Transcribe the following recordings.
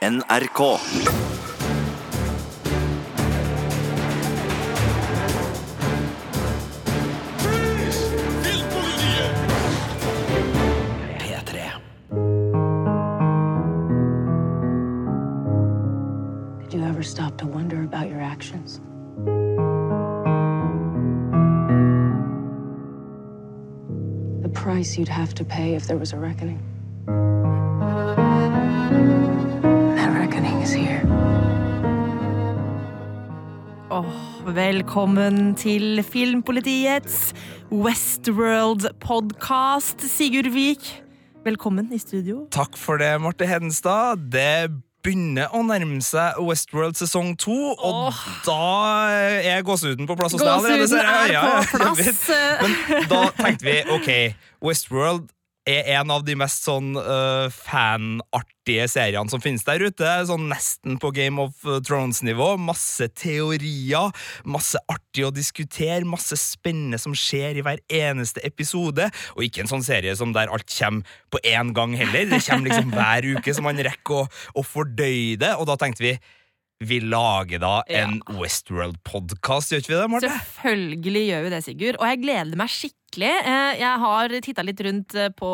NRK. P3. Did you ever stop to wonder about your actions? The price you'd have to pay if there was a reckoning. Velkommen til Filmpolitiets Westworld-podkast. Sigurd Vik, velkommen i studio. Takk for det, Marte Hedenstad. Det begynner å nærme seg Westworld sesong to, og da er gåsehuden på plass hos deg allerede. Gåsehuden er på plass. Men da tenkte vi ok, Westworld er en av de mest sånn uh, fanartige seriene som finnes der ute. Sånn nesten på Game of Thrones-nivå. Masse teorier, masse artig å diskutere, masse spennende som skjer i hver eneste episode. Og ikke en sånn serie som der alt kommer på én gang heller. Det kommer liksom hver uke, så man rekker å, å fordøye det. Og da tenkte vi vi lager da en Westworld-podkast, gjør ikke vi det, Marte? Selvfølgelig gjør vi det, Sigurd. Og jeg gleder meg skikkelig. Eh, Jeg har titta litt rundt eh, på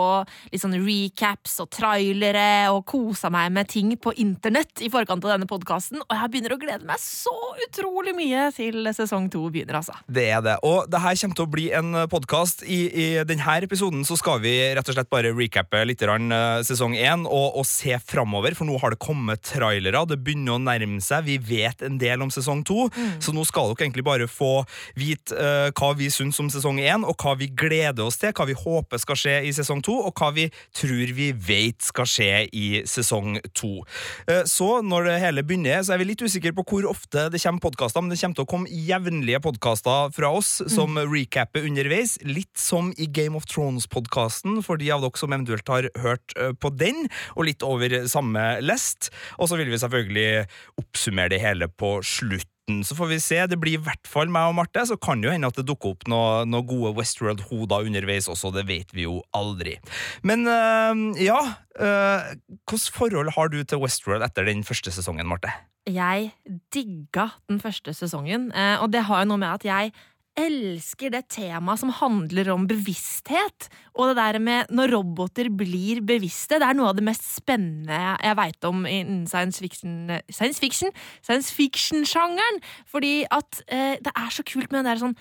litt sånn recaps og trailere og kosa meg med ting på internett i forkant av denne podkasten, og jeg begynner å glede meg så utrolig mye til sesong to begynner, altså. Det er det. Og det her kommer til å bli en podkast. I, I denne episoden så skal vi rett og slett bare recappe litt eh, sesong én og, og se framover, for nå har det kommet trailere. Det begynner å nærme seg. Vi vet en del om sesong to, så nå skal dere egentlig bare få vite uh, hva vi syns om sesong én, og hva vi gleder oss til, hva vi håper skal skje i sesong to, og hva vi tror vi vet skal skje i sesong to. Eh, Så når det hele begynner, så er vi litt usikre på hvor ofte det kommer podkaster, men det kommer til å komme jevnlige podkaster fra oss som recapper underveis. Litt som i Game of Thrones-podkasten, for de av dere som eventuelt har hørt eh, på den, og litt over samme lest. Og så vil vi selvfølgelig oppsummere det hele på slutt. Så får vi se. Det blir i hvert fall meg og Marte. Så kan det jo hende at det dukker opp noen noe gode Westworld-hoder underveis også. Det vet vi jo aldri. Men øh, ja øh, Hvilket forhold har du til Westworld etter den første sesongen, Marte? Jeg digga den første sesongen, eh, og det har jo noe med at jeg elsker det temaet som handler om bevissthet. Og det der med når roboter blir bevisste, det er noe av det mest spennende jeg veit om innen science fiction Science fiction? Science fiction-sjangeren! Fordi at eh, det er så kult med den der sånn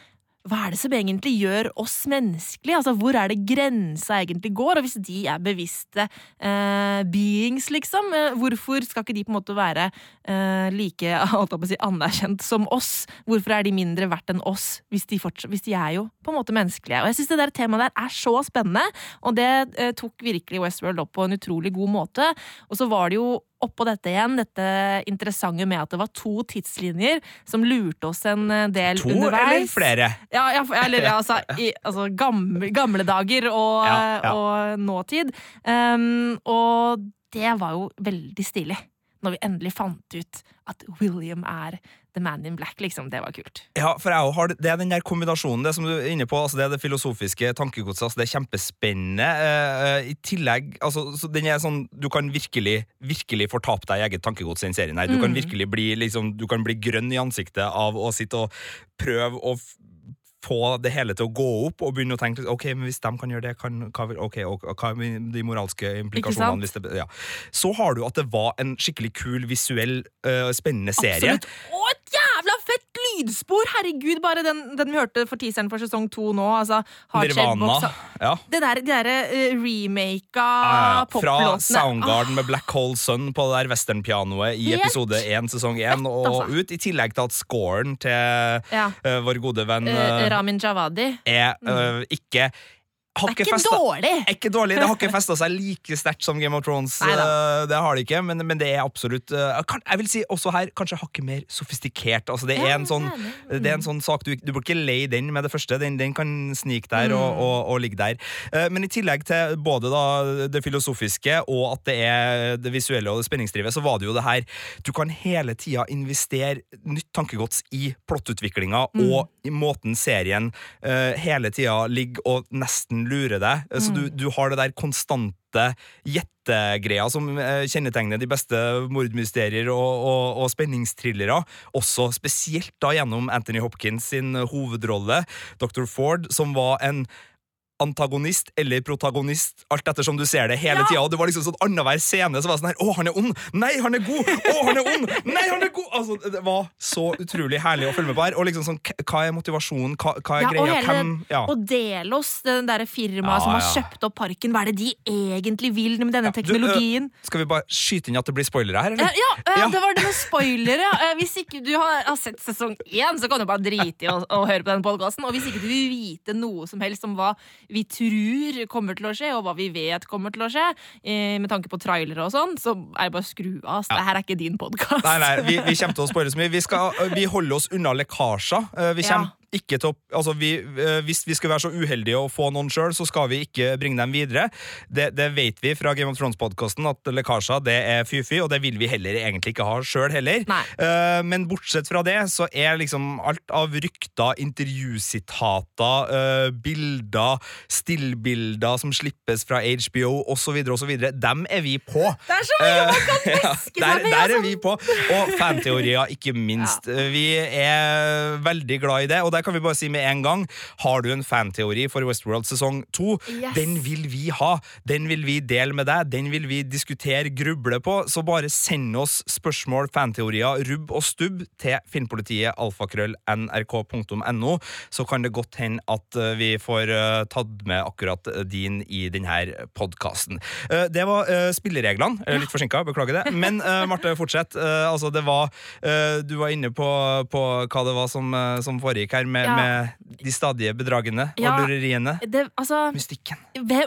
hva er det som egentlig gjør oss menneskelige? Altså, Hvor er det grensa egentlig går? Og hvis de er bevisste eh, beings, liksom, eh, hvorfor skal ikke de på en måte være eh, like si, anerkjent som oss? Hvorfor er de mindre verdt enn oss, hvis de, hvis de er jo på en måte menneskelige? Og jeg synes det der temaet der er så spennende, og det eh, tok virkelig Westworld opp på en utrolig god måte. Og så var det jo oppå dette igjen, dette interessante med at det var to tidslinjer som lurte oss en eh, del To underveis. eller flere? Ja, ja, eller altså, i, altså gamle, gamle dager og, Ja, ja. og nåtid. Um, og det var jo veldig stilig. Når vi endelig fant ut at William er the man in black, liksom. Det var kult. Ja, for jeg har, Det er den der kombinasjonen, det som du er inne på, altså det er det filosofiske tankegodset. Altså det er kjempespennende. Uh, I tillegg altså, så den er sånn, Du kan virkelig virkelig fortape deg i eget tankegods i den serien. her. Du kan virkelig bli, liksom, du kan bli grønn i ansiktet av å sitte og prøve å få det hele til å gå opp og begynne å tenke ok, men hvis de kan gjøre det, kan, hva, okay, ok, og, hva er de moralske implikasjonene? Hvis det, ja. Så har du at det var en skikkelig kul, visuell, uh, spennende serie. Absolutt. Og et jævla fett lydspor! Herregud, bare den, den vi hørte for teaseren for sesong to nå. Altså, Nirvana. Ja. Det der, de derre uh, remaka Ja, ja. Fra Soundgarden Soundgarden med Black Hole Sun på det der westernpianoet i Helt episode 1 sesong 1 og altså. ut, i tillegg til at scoren til eh, vår gode venn Uh, eh, Ramin Javadi. er eh, ikke Det er ikke dårlig! er ikke dårlig, Det har ikke festa seg like sterkt som Game of Thrones. Eh, det har det ikke, men, men det er absolutt eh, Jeg vil si også her kanskje hakket mer sofistikert. Altså, det, er Ja, en sånn. Det er en sånn sak Du, du bør ikke leie den med det første. Den, den kan snike der Mm. og, og, og ligge der. Eh, men i tillegg til både da det filosofiske og at det er det visuelle og det spenningsdrivet, så var det jo det her Du kan hele tida investere nytt tankegods i plottutviklinga Mm. og i måten serien hele tida ligger og nesten lurer deg. Så Mm. du, du har det der konstante gjettegreia som eh, kjennetegner de beste mordmysterier og, og, og spenningsthrillere. Også spesielt da gjennom Anthony Hopkins sin hovedrolle, Dr. Ford, som var en antagonist eller protagonist, alt ettersom du ser det hele Ja. tida. Og det var liksom sånn annenhver scene så var det sånn her Å, han er ond! Nei, han er god! Å, han er ond! Nei, han er god! Altså, det var så utrolig herlig å følge med på her. Og liksom sånn, hva er motivasjonen? Hva, hva er Ja, og greia? hele- Hvem Ja. Og Delos, den derre firmaet Ja, som har kjøpt opp parken, hva er det de egentlig vil med denne Ja, du, øh, teknologien? Skal vi bare skyte inn at det blir spoilere her, eller? ja, øh, det var det med spoilere. Eh, hvis ikke du har, har sett sesong én, så kan du bare drite i å, å høre på den podkasten. Og hvis ikke du vil vite noe som helst om hva vi tror kommer til å skje, og hva vi vet kommer til å skje, eh, med tanke på trailere og sånn, så er det bare å skru av. ass. Det her er ikke din podkast. Nei, nei, vi, vi kommer til å spoile så mye. Vi, skal, vi holder oss unna lekkasjer. Eh, Vi kommer ikke til å altså vi, eh, Hvis vi skal være så uheldige å få noen sjøl, så skal vi ikke bringe dem videre. Det, det vet vi fra Game of Thrones-podkasten, at lekkasjer det er fy-fy, og det vil vi heller egentlig ikke ha sjøl heller. Eh, men bortsett fra det, så er liksom alt av rykter, intervjusitater, uh, bilder, stillbilder som slippes fra HBO osv., osv., dem er vi på. Det er så mye man kan Ja, der, seg med! der er altså. vi på. Og fanteorier, ikke minst. Vi er veldig glad i det, og der kan vi bare si med en gang Har du en fanteori for Westworld sesong to, Yes. den vil vi ha. Den vil vi dele med deg, den vil vi diskutere, gruble på. Så bare send oss spørsmål, fanteorier, rubb og stubb til filmpolitiet alfakrøll nrk.no, så kan det godt hende at eh, vi får eh, tatt med akkurat eh, din i denne podkasten. Det var spillereglene. Er Litt forsinka, beklager det. Men Marte, fortsett. Altså, det var Du var inne på, på hva det var som, som foregikk her, med, Ja. med de stadige bedragene Ja. og lureriene. Det, altså, Mystikken.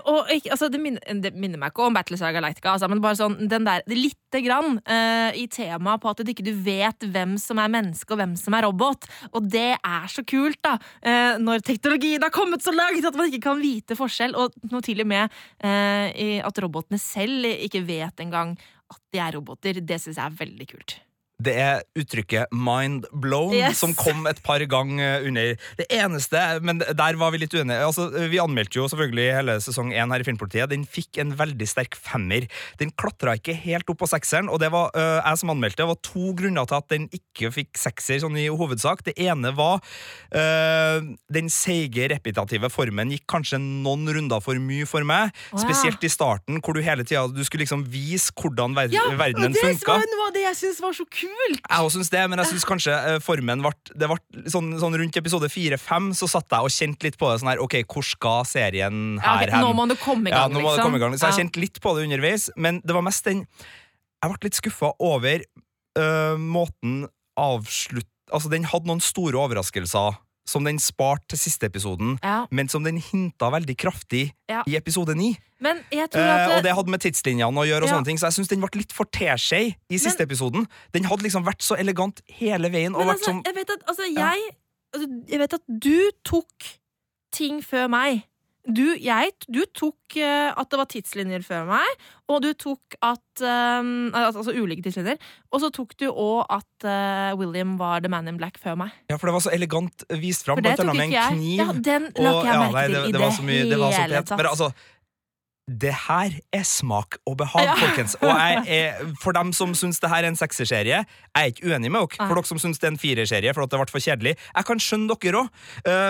Og, altså, det, minner, det minner meg ikke om Battlestar Galactica, altså, men bare sånn, den der, lite grann uh, i temaet på at du ikke du vet hvem som er menneske og hvem som er robot. Og det er så kult, da, uh, når teknologien har kommet så langt at man ikke kan vite forskjell. Og nå til og med uh, i at robotene selv ikke vet engang at de er roboter. Det syns jeg er veldig kult. Det er uttrykket 'mind blown' Yes. som kom et par ganger under det eneste, men der var vi litt uenige. Altså, vi anmeldte jo selvfølgelig hele sesong én her i Filmpolitiet. Den fikk en veldig sterk femmer. Den klatra ikke helt opp på sekseren, og det var øh, jeg som anmeldte. Det var to grunner til at den ikke fikk sekser sånn i hovedsak. Det ene var øh, den seige, repetitive formen gikk kanskje noen runder for mye for meg. Wow. Spesielt i starten, hvor du hele tida skulle liksom vise hvordan ver verdenen det funka. var det var det jeg syntes var så kult! Jeg også syns det, men jeg syns kanskje eh, formen ble sånn, sånn rundt episode fire-fem, så satt jeg og kjente litt på det. Sånn her, ok, hvor skal serien Ja, her nå må det komme i Ja, gang, nå må det liksom. komme i gang. Så jeg Ja. kjente litt på det underveis, men det var mest den Jeg ble litt skuffa over øh, måten avslutt... Altså, den hadde noen store overraskelser som den sparte til siste episoden, Ja. men som den hinta veldig kraftig Ja. i episode ni. Men jeg tror Eh, og det hadde med tidslinjene å gjøre, og Ja. sånne ting så jeg syns den ble litt for teskje i siste episoden. Den hadde liksom vært så elegant hele veien. Men altså, sånn jeg vet at, altså, jeg, altså, jeg vet at du tok ting før meg. Du, jeg, du tok uh, at det var tidslinjer før meg, og du tok at um, altså, ulike tidslinjer. Og så tok du òg at uh, William var the man in black før meg. Ja, for det var så elegant vist fram, For det tok ikke jeg. Ja, den la ikke jeg merke til i det det var det hele tatt. Men altså det her er smak og behag, Ja. folkens. Og jeg er, for dem som syns det her er en sekserserie, jeg er ikke uenig med dere. For dere som syns det er en firerserie for at det ble for kjedelig. Jeg kan skjønne dere òg,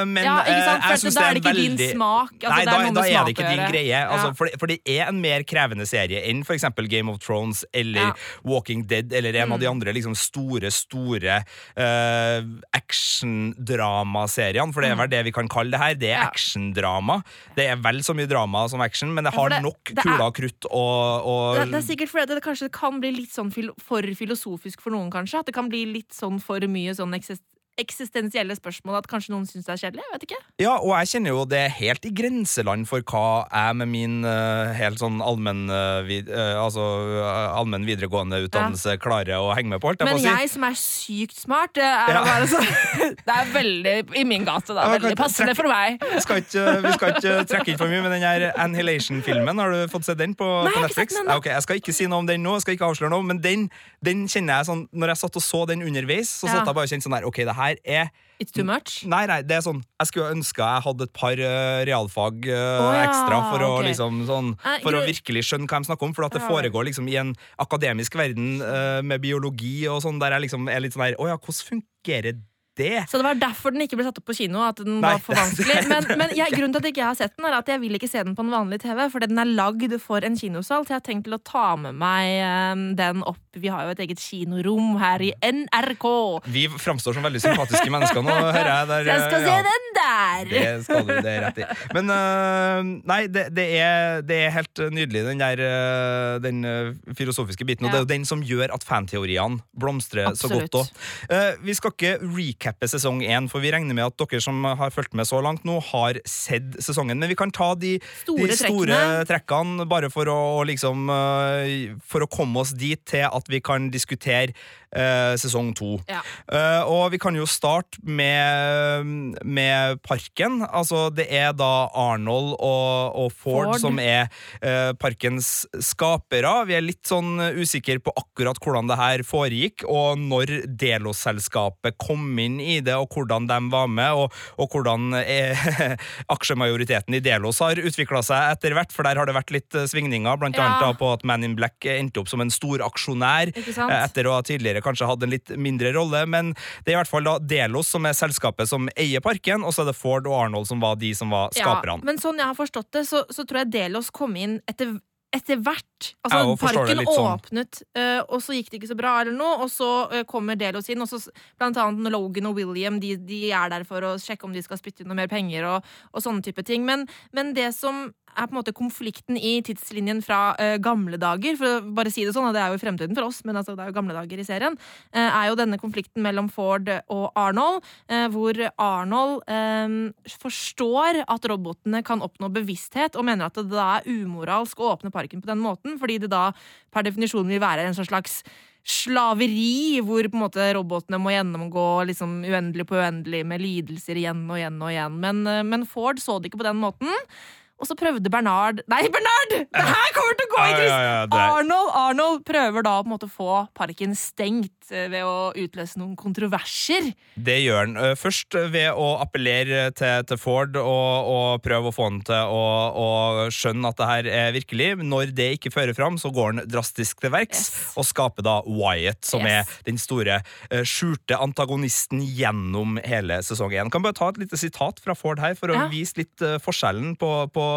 men ja, sant? eh, jeg syns da det er er det ikke din smak. Altså, Nei, det da, er da er det ikke din greie. Altså, for, det, for det er en mer krevende serie enn eksempel Game of Thrones eller Ja. Walking Dead eller en av de Mm. andre liksom, store, store uh, actiondramaseriene. For det er vel det vi kan kalle det her. Det er action-drama. Det er vel så mye drama som action, men det for har det- nok kuler og krutt og, og Det, det er sikkert fordi det kanskje kan bli litt sånn for filosofisk for noen, kanskje. At det kan bli litt sånn for mye sånn eksist eksistensielle spørsmål at kanskje noen syns det er kjedelig. Jeg vet ikke. Ja, og jeg kjenner jo det er helt i grenseland for hva jeg med min uh, helt sånn allmenn uh, vid, uh, altså, allmenn videregående utdannelse klarer å henge med på. alt. jeg Men si. jeg som er sykt smart, er Ja. bare så, Det er veldig i min gate, da. Ja, Veldig passende for meg. Vi skal ikke, vi skal ikke trekke inn for mye, men den her Annihilation-filmen, har du fått sett den på, Nei, på jeg ikke sett den. Ja, ok, jeg skal ikke si noe om den nå, jeg skal ikke avsløre noe, men den, den kjenner jeg sånn Når jeg satt og så den underveis, så satt jeg bare og kjente sånn her Ok, det her her er It's too much. Nei, nei, det er sånn Jeg skulle ønske jeg hadde et par uh, realfag uh, oh, ja, ekstra for å liksom sånn Nei, For å virkelig skjønne hva de snakker om. For at det foregår liksom i en akademisk verden uh, med biologi og sånn, der jeg liksom er litt sånn her Å ja, hvordan fungerer det? Så det var derfor den ikke ble satt opp på kino. At den Nei, var for vanskelig Men, men jeg, grunnen til at ikke jeg har sett den, er at jeg vil ikke se den på en vanlig TV. Fordi den er lagd for en kinosal, så jeg har tenkt til å ta med meg eh, den opp. Vi har jo et eget kinorom her i NRK. Vi framstår som veldig sympatiske mennesker nå, hører jeg. Der, jeg skal ja. se den der! Det skal du, det er rett i. Men uh, nei, det, det, er, det er helt nydelig, den der øh, Den øh, filosofiske biten. Og det er jo den som gjør at fanteoriene blomstrer så godt òg. vi skal ikke recappe sesong én, for vi regner med at dere som har fulgt med så langt nå, har sett sesongen. Men vi kan ta de Store de store trekkene. bare for å liksom øh, For å komme oss dit til at vi kan diskutere øh, sesong to. Ja. Eh, og vi kan jo starte med, med parken. Altså, det er da Arnold og, og Ford, Ford. som er eh, parkens skapere. Vi er litt sånn usikre på akkurat hvordan det her foregikk, og når Delos-selskapet kom inn i det, og hvordan de var med, og, og hvordan eh, aksjemajoriteten i Delos har utvikla seg etter hvert, for der har det vært litt eh, svingninger, blant Ja. annet da på at Man in Black endte opp som en stor aksjonær eh, etter å ha tidligere kanskje hatt en litt mindre rolle, men det er i hvert fall da Delos som er selskapet som eier parken, og så er det Ford og Arnold som var de som var skaperne. Ja, men sånn jeg har forstått det, så, så tror jeg Delos kom inn etter, etter hvert. Altså, parken åpnet, sånn. åpnet, eh, og så gikk det ikke så bra, eller noe, og så eh, kommer Delos inn, og så blant annet Logan og William, de, de er der for å sjekke om de skal spytte inn noe mer penger, og, og sånne type ting. Men, men det som er på en måte konflikten i tidslinjen fra uh, gamle dager, for å bare si det sånn, og det er jo i fremtiden for oss, men altså, det er jo gamle dager i serien, uh, er jo denne konflikten mellom Ford og Arnold, uh, hvor Arnold forstår at robotene kan oppnå bevissthet, og mener at det da er umoralsk å åpne parken på den måten, fordi det da per definisjon vil være en sånn slags slaveri, hvor på en måte robotene må gjennomgå liksom uendelig på uendelig med lidelser igjen og igjen og igjen. Men, eh, men Ford så det ikke på den måten. Og så prøvde Bernard Nei, Bernard! Det her kommer til å gå i kryss! ja, ja, det Arnold, Arnold prøver da på en måte å få parken stengt eh, ved å utløse noen kontroverser. Det gjør han. Eh, Først ved å appellere til, til Ford og, og prøve å få han til å, å skjønne at det her er virkelig. Når det ikke fører fram, så går han drastisk til verks Yes. og skaper da Wyatt, som Yes. er den store eh, skjulte antagonisten gjennom hele sesong én. Kan bare ta et lite sitat fra Ford her for å vise litt forskjellen på, på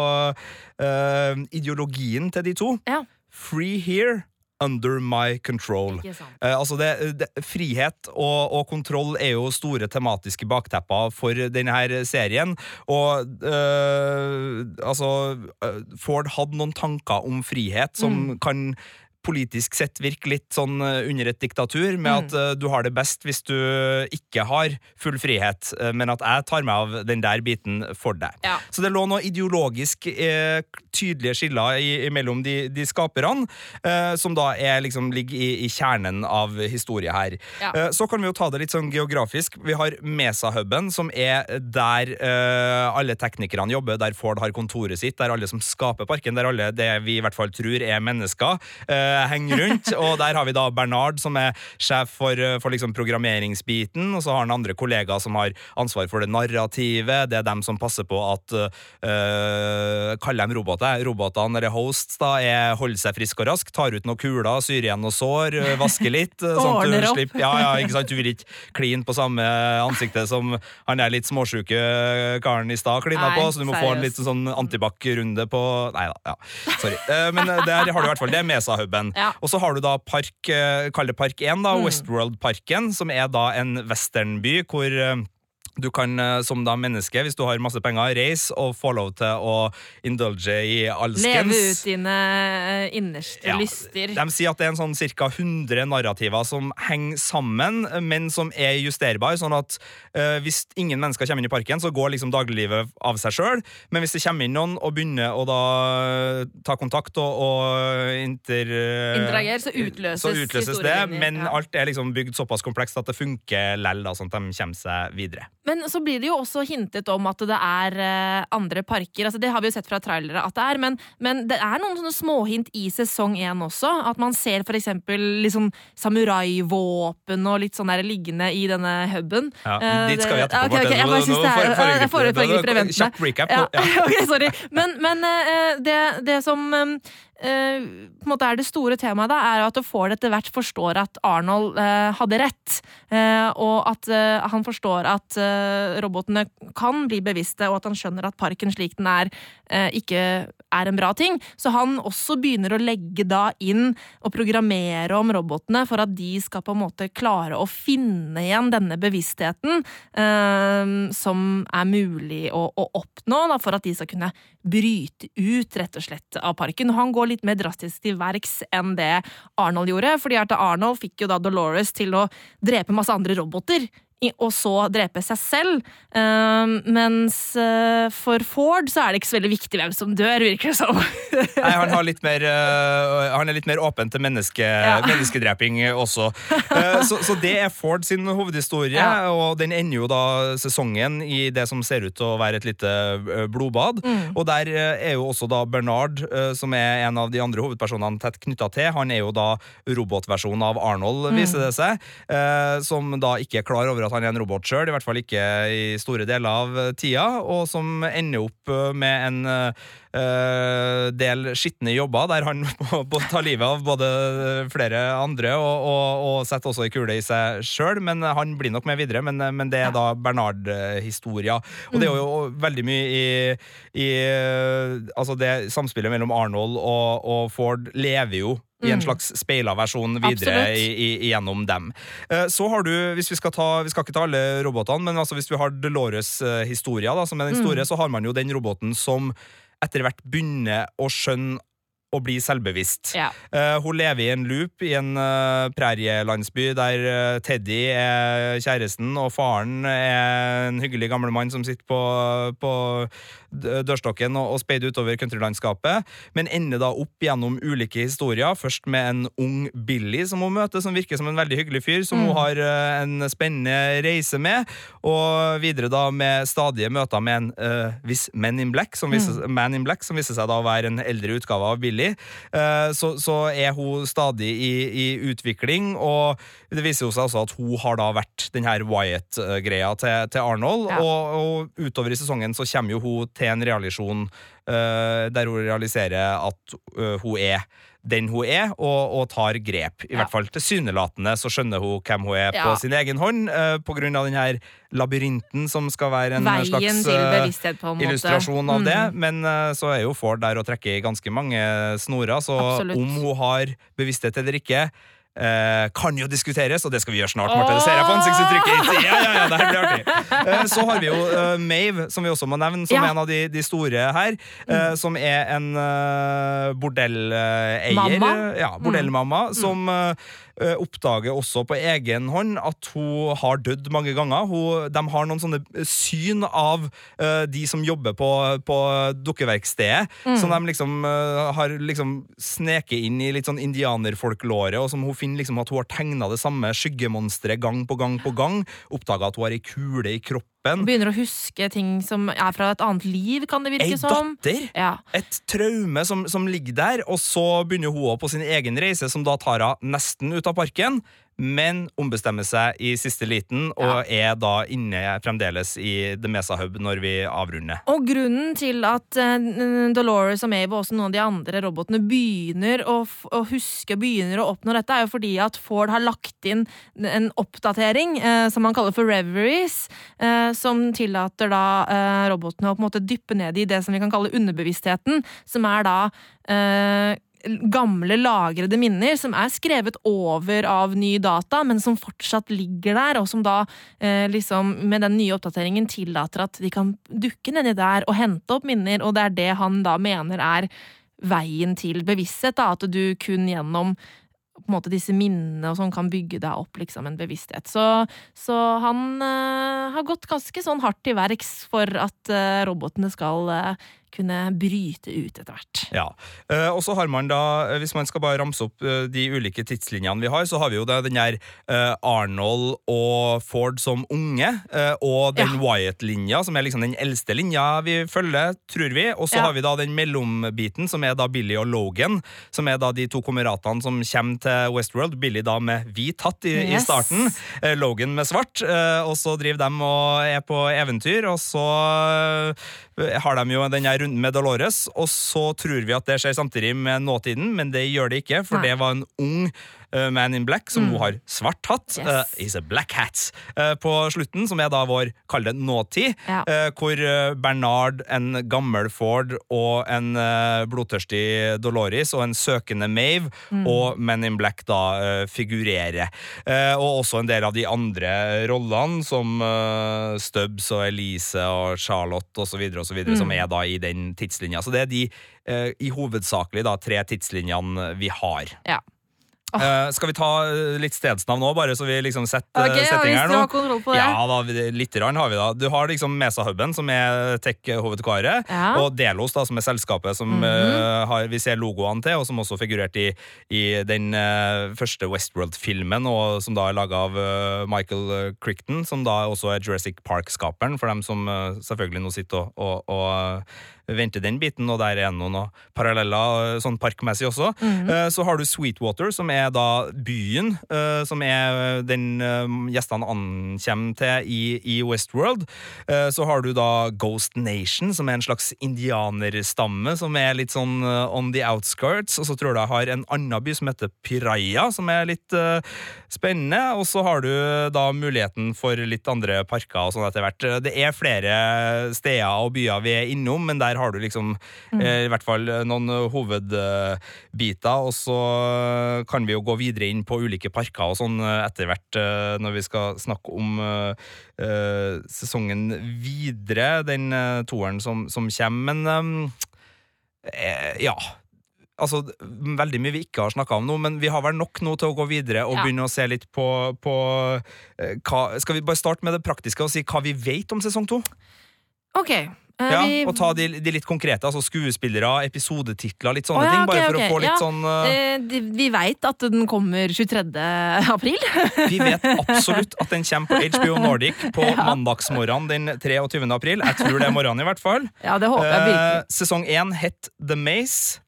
eh, ideologien til de to. Ja. Free here, under my control. Eh, altså det, det, frihet og, og kontroll er jo store tematiske baktepper for denne her serien. Og eh, altså Ford hadde noen tanker om frihet som Mm. kan politisk sett virke litt sånn eh, under et diktatur, med Mm. at eh, du har det best hvis du ikke har full frihet, eh, men at jeg tar meg av den der biten for deg. Ja. Så det lå noe ideologisk eh, tydelige skiller i, mellom de, de skaperne, eh, som da er, liksom, ligger i, i kjernen av historie her. Ja. Eh, så kan vi jo ta det litt sånn geografisk. Vi har Mesa-huben, som er der alle teknikerne jobber, der Ford har kontoret sitt, der alle som skaper parken, der alle det vi i hvert fall tror er mennesker, eh, henger rundt. og der har vi da Bernard, som er sjef for, eh, for liksom programmeringsbiten, og så har han andre kollegaer som har ansvar for det narrativet. Det er dem som passer på at uh, Kaller dem roboter. Robotene, eller hosts, da, er holder seg frisk og rask, tar ut noen kuler, syr igjen noen sår, eh, vasker litt. eh, sånn at du slipper ja, ja, ikke sant? Du vil ikke kline på samme ansiktet som han er litt småsjuke karen i stad klina på, så du må få en litt sånn antibac-runde på Nei da, ja. Sorry. Eh, Men eh, der har du i hvert fall det er Mesa-huben. Ja. Og så har du da park, eh, kall det Park 1, da, Mm. Westworld-parken, som er da en westernby hvor eh, du kan eh, som da menneske, hvis du har masse penger, reise og få lov til å indulge i alskens. Leve ut dine eh, innerste Ja, lyster. De sier at det er en sånn ca. 100 narrativer som henger sammen, men som er justerbar. Sånn at uh, hvis ingen mennesker kommer inn i parken, så går liksom dagliglivet av seg sjøl. Men hvis det kommer inn noen og begynner å da ta kontakt og, og inter, Interagere, så utløses så utløses det. Men ja. alt er liksom bygd såpass komplekst at det funker lell, da, sånn at de kommer seg videre. Men så blir det jo også hintet om at det er eh, andre parker. Altså, det har vi jo sett fra trailere at det er, men, men det er noen sånne småhint i sesong én også. At man ser for eksempel liksom samuraivåpen og litt sånn der liggende i denne huben. Ja, uh, dit skal vi etterpå, Okay, okay, jeg bare nå det er-. Kjapp recap. Nå. Ja. ok, sorry. Men, men uh, det, det som eh, på en måte er det store temaet, da, er at Ford etter hvert forstår at Arnold eh, hadde rett. eh, og at eh, han forstår at eh, robotene kan bli bevisste, og at han skjønner at parken slik den er, eh, ikke er en bra ting. Så han også begynner å legge da inn og programmere om robotene for at de skal på en måte klare å finne igjen denne bevisstheten eh, som er mulig å, å oppnå da, for at de skal kunne bryte ut rett og slett av parken. Og han går litt mer drastisk til verks enn det Arnold gjorde, fordi at Arnold fikk jo da Dolores til å drepe masse andre roboter. Og så drepe seg selv. Eh, mens eh, for Ford så er det ikke så veldig viktig hvem som dør, virker det som. Nei, han, mer, øh, han er litt mer åpen til menneske, menneskedreping også. Eh, så, så det er Ford sin hovedhistorie, Ja. og den ender jo da sesongen i det som ser ut til å være et lite blodbad. Mm. Og der er jo også da Bernard, som er en av de andre hovedpersonene tett knytta til. Han er jo da robotversjonen av Arnold, Mm. viser det seg. eh, som da ikke er klar over at han er en robot sjøl, i hvert fall ikke i store deler av tida, og som ender opp øh, med en eh, del skitne jobber der han må ta livet av både flere andre og, og, og setter også ei kule i seg sjøl. Men han blir nok med videre. Men, men det er da Bernard-historia. Og det er jo veldig mye i, i eh, Altså, det samspillet mellom Arnold og, og Ford lever jo i en Mm. slags speila versjon videre i, i, gjennom dem. Eh, Så har du, hvis vi skal ta Vi skal ikke ta alle robotene, men altså hvis vi har Dolores-historia, da, som er den Mm. store, så har man jo den roboten som etter hvert begynner å skjønne og bli selvbevisst. Ja. Uh, hun lever i en loop i en uh, prærielandsby der uh, Teddy er kjæresten, og faren er en hyggelig gammel mann som sitter på, på dørstokken og, og speider utover countrylandskapet, men ender da opp gjennom ulike historier. Først med en ung Billy som hun møter, som virker som en veldig hyggelig fyr, som Mm. hun har en spennende reise med, og videre da med stadige møter med en viss Man in Black, som viser, Man in Black, som viser seg da å være en eldre utgave av Billy. Eh, så, så er hun stadig i, i utvikling, og det viser jo seg også at hun har da vært den her Wyatt-greia til, til Arnold, Ja. og, og utover i sesongen så kommer jo hun til en realisjon eh, der hun realiserer at eh, hun er den hun er, og, og tar grep. I Ja. hvert fall tilsynelatende så skjønner hun hvem hun er Ja. på sin egen hånd, uh, av denne labyrinten som skal være en Veien slags eh, en illustrasjon av Mm. det, men uh, så er jo Ford der og trekker i ganske mange snorer, så Absolutt. om hun har bevissthet eller ikke, eh, kan jo diskuteres, og det skal vi gjøre snart, Marte. Det ser jeg på ansiktsuttrykket. Ja, ja, ja, det her blir artig. Eh, så har vi jo eh, Mave, som vi også må nevne, som Ja. er en av de, de store her, eh, som er en uh, bordelleier. Ja, bordellmamma, som eh, eh, oppdager også på egen hånd at hun har dødd mange ganger. Hun, de har noen sånne syn av uh, de som jobber på, på dukkeverkstedet, som de liksom uh, har liksom sneket inn i litt sånn indianerfolklåret, og som hun finner liksom at hun har tegna det samme skyggemonsteret gang på gang på gang. Oppdaga at hun har ei kule i kroppen. Begynner å huske ting som er fra et annet liv, kan det Ei virke som. datter! Ja. et traume som, som ligger der, og så begynner hun på sin egen reise, som da tar henne nesten ut av parken, men ombestemmer seg i siste liten, og er da inne fremdeles i The Mesa Hub når vi avrunder. Og grunnen til at uh, Dolores og Maeve og også noen av de andre robotene begynner å, å huske, begynner å oppnå dette, er jo fordi at Ford har lagt inn en oppdatering uh, som han kaller for reveries, uh, som tillater da robotene å på en måte dyppe ned i det som vi kan kalle underbevisstheten, som er da gamle lagrede minner som er skrevet over av ny data, men som fortsatt ligger der, og som da eh, liksom med den nye oppdateringen tillater at de kan dukke nedi der og hente opp minner, og det er det han da mener er veien til bevissthet, da, at du kun gjennom på en måte disse minnene og sånn kan bygge deg opp liksom en bevissthet. Så, så han eh, har gått ganske sånn hardt til verks for at eh, robotene skal eh, kunne bryte ut etter hvert. Ja, eh, og så har man da, eh, Hvis man skal bare ramse opp eh, de ulike tidslinjene vi har, så har vi jo da den der Arnold og Ford som unge, og den Ja. Wyatt-linja, som er liksom den eldste linja vi følger, tror vi. Og så Ja. har vi da den mellombiten, som er da Billy og Logan, som er da de to kameratene som kommer til Westworld. Billy da med hvit hatt i, i starten, Logan med svart, og så driver de og er på eventyr, og så har de jo den her runden med Dolores, og så tror vi at det skjer samtidig med nåtiden, men det gjør det ikke, for Nei. det var en ung eh, man in black som nå har svart hatt. Yes. eh, is a black hat. eh, på slutten, som er da vår, kall det nåtid, Ja. eh, hvor eh, Bernard, en gammel Ford og en eh, blodtørstig Dolores og en søkende Mave og Men in Black da eh, figurerer. Eh, og også en del av de andre rollene, som eh, Stubbs og Elise og Charlotte osv., mm. som er da i den tidslinja. Så det er de eh, i hovedsakelig da tre tidslinjene vi har. Ja. Eh, skal vi ta eh, litt stedsnavn òg, bare så vi liksom setter okay, setting her nå? Ja, da, litt rann har vi da. Du har liksom Mesa-huben, som er tech-hovedkaret, Ja. Og Delos, da, som er selskapet som eh, har, vi ser logoene til, og som også figurerte i, i den uh, første Westworld-filmen, og som da er laga av Michael Crichton, som da også er Jurassic Park-skaperen, for dem som selvfølgelig nå sitter og, og, og venter den biten, og der er noen paralleller eh, sånn parkmessig også. Eh, Så har du Sweetwater, som er da byen, eh, som er den gjestene ankommer til i, i Westworld. Så har du da Ghost Nation, som er en slags indianerstamme, som er litt sånn on the outskirts. Og så tror jeg jeg har en annen by som heter Piraya, som er litt spennende. Og så har du da muligheten for litt andre parker og sånn etter hvert. Det er flere steder og byer vi er innom, men der har du liksom eh, i hvert fall noen hovedbiter. Og så kan vi jo gå videre inn på ulike parker og sånn eh, etter hvert eh, når vi skal snakke om eh, eh, sesongen videre, den eh, toeren som, som kommer. Men eh, ja. Altså, Veldig mye vi ikke har snakka om nå, men vi har vel nok nå til å gå videre og Ja. begynne å se litt på, på eh, hva, Skal vi bare starte med det praktiske og si hva vi vet om sesong to? Ok. Eh, Ja, vi- og ta de, de litt konkrete, altså skuespillere, episodetitler, litt sånne oh, ja, ting. Bare okay, for okay. å få litt ja. sånn de- vi veit at den kommer 23. april. Vi vet absolutt at den kommer på HBO Nordic på mandagsmorgenen den 23. april. Jeg tror det er morgenen, i hvert fall. Ja, det håper jeg virkelig. Uh, sesong én het The Maze.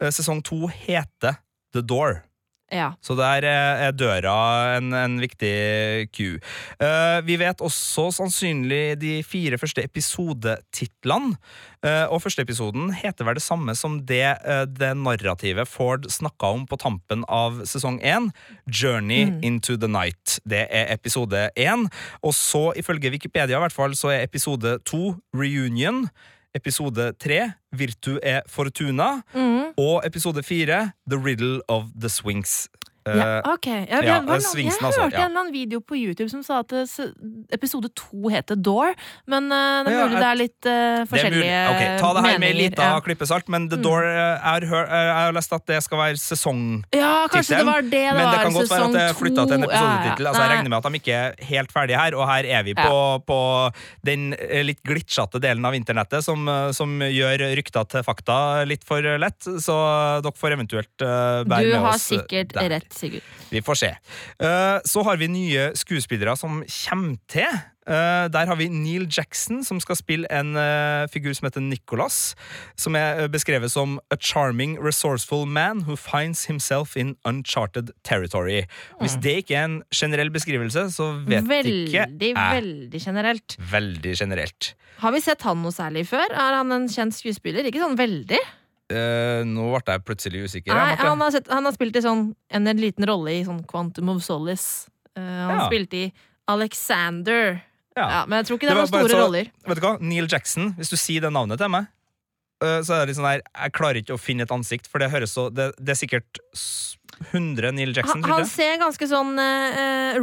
Uh, sesong to heter The Door. Ja. Så der er er døra en, en viktig Q. Uh, vi vet også sannsynlig de fire første episodetitlene. Uh, og første episoden heter vel det samme som det, uh, det narrativet Ford snakka om på tampen av sesong én. Journey into the night. Det er episode én. Og så, ifølge Wikipedia i hvert fall, så er episode to Reunion. Episode tre Virtu e Fortuna. mm. Og episode fire The Riddle of the Swings. Eh, Ja, ok. Ja, ja, det var noen- jeg hørte ja. en video på YouTube som sa at eh, episode to heter Door, men uh, det er mulig jeg- det er litt uh, forskjellige er okay, Ta det her med litt lita ja. klippesalt, men The Mm. Door er, jeg har, eh, jeg lest at det skal være sesongtittelen. ja, kanskje det var det men det kan godt være at det er flytta til en episodetittel. Altså, jeg regner med at de ikke er helt ferdige her, og her er vi på, på den eh, litt glitchete delen av internettet som, eh, som gjør rykter til fakta litt for lett, så dere får eventuelt uh, bære med har Du har sikkert der. rett, Sigurd. Vi får se. Eh, så har vi nye skuespillere som kommer til. Eh, der har vi Neil Jackson, som skal spille en eh, figur som heter Nicholas. Som er beskrevet som a charming, resourceful man who finds himself in uncharted territory. Hvis det ikke er en generell beskrivelse, så vet Veldig, ikke jeg. veldig generelt. Veldig generelt. Har vi sett han noe særlig før? Er han en kjent skuespiller? Ikke sånn veldig. Eh, nå ble jeg plutselig usikker. Nei, ja, han, har sett, han har spilt i sånn, en, en liten rolle i sånn Quantum of Solace. Uh, han Ja. spilte i Alexander. Ja. Ja, men jeg tror ikke Det det, var var store så- roller. Vet du hva? Neil Jackson, hvis du sier det navnet til meg, uh, så er det litt sånn der Jeg klarer ikke å finne et ansikt, for det høres så Det, det er sikkert s- 100 Neil Jackson. Han, han ser ganske sånn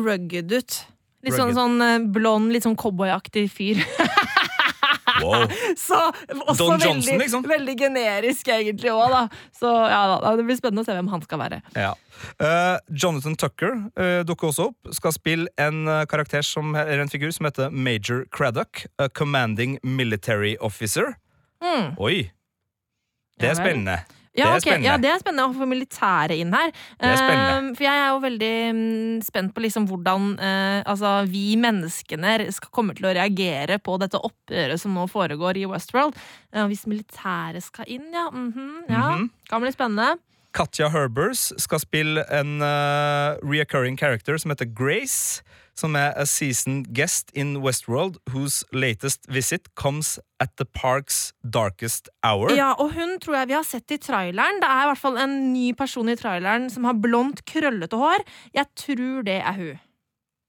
rugged ut. Litt sånn, Rugged. sånn eh, blond, litt sånn cowboyaktig fyr. Wow. Så også Don veldig, Johnson, liksom. veldig generisk egentlig òg, da. Så ja da, det blir spennende å se hvem han skal være. Ja. Uh, Jonathan Tucker uh, dukker også opp. Skal spille en uh, karakter som er en figur som heter Major Craddock. A commanding military officer. Mm. Oi. Det er spennende. Ja, Det er okay. ja, det er spennende å få militæret inn her. Det er spennende. Eh, for jeg er jo veldig mm, spent på liksom hvordan eh, altså, vi menneskene skal komme til å reagere på dette oppgjøret som nå foregår i Westworld. Eh, hvis militæret skal inn, ja. mhm, ja. Mhm. Kan bli spennende. Katja Herbers skal spille en uh, reoccurring character som heter Grace. Som er a seasoned guest in Westworld whose latest visit comes at the park's darkest hour. Ja, og hun tror jeg vi har sett i traileren. Det er i hvert fall en ny person i traileren som har blondt, krøllete hår. Jeg tror det er hun.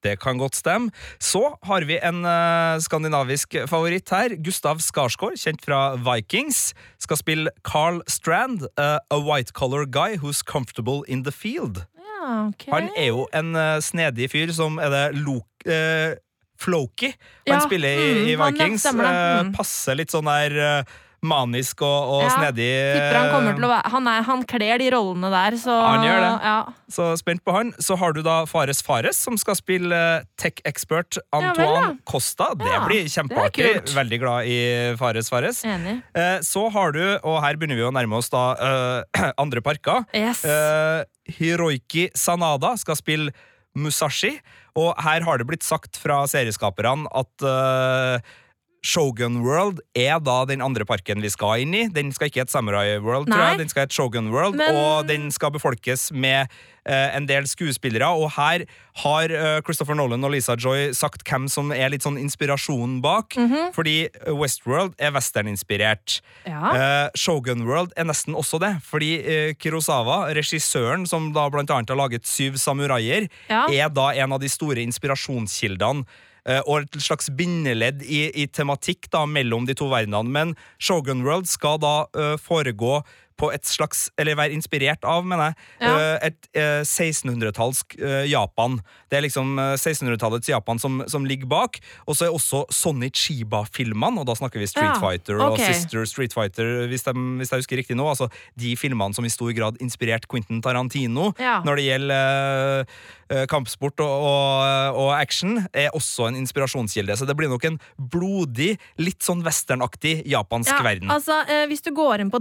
Det kan godt stemme. Så har vi en uh, skandinavisk favoritt her. Gustav Skarsgård, kjent fra Vikings, skal spille Carl Strand, uh, a white collar guy who's comfortable in the field. Ja, ok. Han er jo en uh, snedig fyr som er det Lo uh, Floki han Ja, spiller i, mm, i Vikings. stemmer. Eh, Mm. passer litt sånn der eh, manisk og, og Ja, snedig. Tipper han kommer til å være Han, er, han kler de rollene der, så Han gjør det. Ja. Så spent på han. Så har du da Fares Fares, som skal spille eh, tech-expert Antoine ja. Costa. Det blir kjempeartig. Det. Veldig glad i Fares Fares. Enig. Eh, så har du, og her begynner vi å nærme oss da eh, andre parker. Yes. Eh, Hiroiki Sanada skal spille Musashi, og her har det blitt sagt fra serieskaperne at eh, Shogun World er da den andre parken vi skal inn i. Den skal ikke hete Samurai World, tror jeg. Den skal hete Shogun World, Men- og den skal befolkes med uh, en del skuespillere. Og her har uh, Christopher Nolan og Lisa Joy sagt hvem som er litt sånn inspirasjonen bak. Mhm. Fordi Westworld er westerninspirert. ja. Uh, Shogun World er nesten også det, fordi Kurosawa, regissøren som da blant annet har laget Syv samuraier, Ja. er da en av de store inspirasjonskildene. Eh, og et slags bindeledd i, i tematikk da mellom de to verdenene. Men Shogun World skal da eh, foregå på et slags Eller være inspirert av, mener jeg, Ja. Et, et eh, 1600-tallsk eh, Japan. Det er liksom eh, 1600-tallets Japan som, som ligger bak. Og så er også Sonny Chiba-filmene, og da snakker vi Street Ja, Fighter og okay. Sister Street Fighter, hvis, de, hvis jeg husker riktig nå. Altså de filmene som i stor grad inspirerte Quentin Tarantino Ja. når det gjelder eh, eh, kampsport og, og, og action, er også en inspirasjonskilde. Så det blir nok en blodig, litt sånn westernaktig japansk Ja, verden. Altså, eh, hvis du går inn på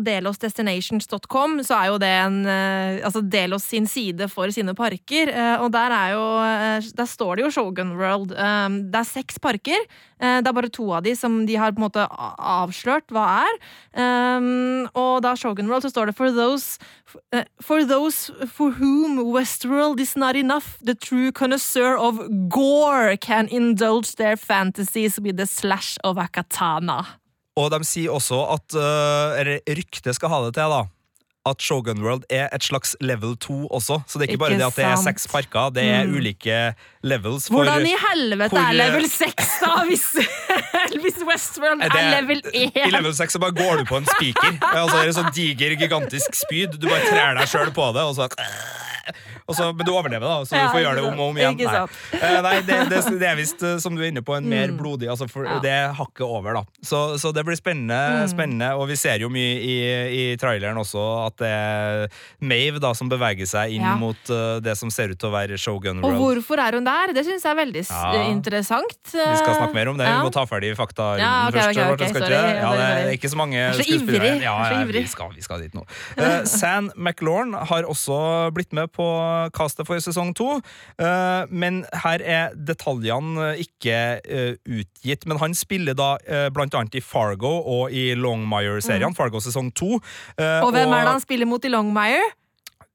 delosdestinations.com, så er jo det en eh, altså Delos sin side for sine parker. eh, og der, er jo, eh, der står det jo Shogun World. Det er seks parker. Det er bare to av de som de har på en måte avslørt hva er. Og da Shogun World så står det For those For those for whom Westworld is not enough, the true connoisseur of gore can indulge their fantasies with the slash of a katana. Og de sier også at uh, ryktet skal ha det til, da. At Shogun World er et slags level 2 også. Så det er ikke, bare Ikke det at det er seks parker, det er Mm. ulike levels. For Hvordan i helvete hvor- er level 6, da, hvis, hvis Westworld Det- er level 1? I level 6 så bare går du på en spiker. Altså, det er en sånn diger, gigantisk spyd. Du bare trær deg sjøl på det, og så, så Men du overlever, da, så du får gjøre det om og om igjen. Nei. Eh, Nei det, det, det er visst, eh, som du er inne på, en mer Mm. blodig altså for. Det hakket over, da. Så, så det blir spennende, Mm. spennende. Og vi ser jo mye i, i traileren også at det er Mave da, som beveger seg inn mot uh, det som ser ut til å være Shogun Og hvorfor er hun der? Det syns jeg er veldig interessant. Vi skal snakke mer om det. Vi må ta ferdig faktarunden Ja, ok, først. ok, ok, Martin, skal sorry, ikke ja, det er ikke så mange er skuespillere. Ja, vi, skal, vi skal dit nå. Uh, San McLaurin har også blitt med på castet for sesong to. eh, men her er detaljene ikke eh, utgitt. Men han spiller da eh, blant annet i Fargo og i Longmire-serien. Fargo sesong to. Og hvem Og er det han spiller mot i Longmire?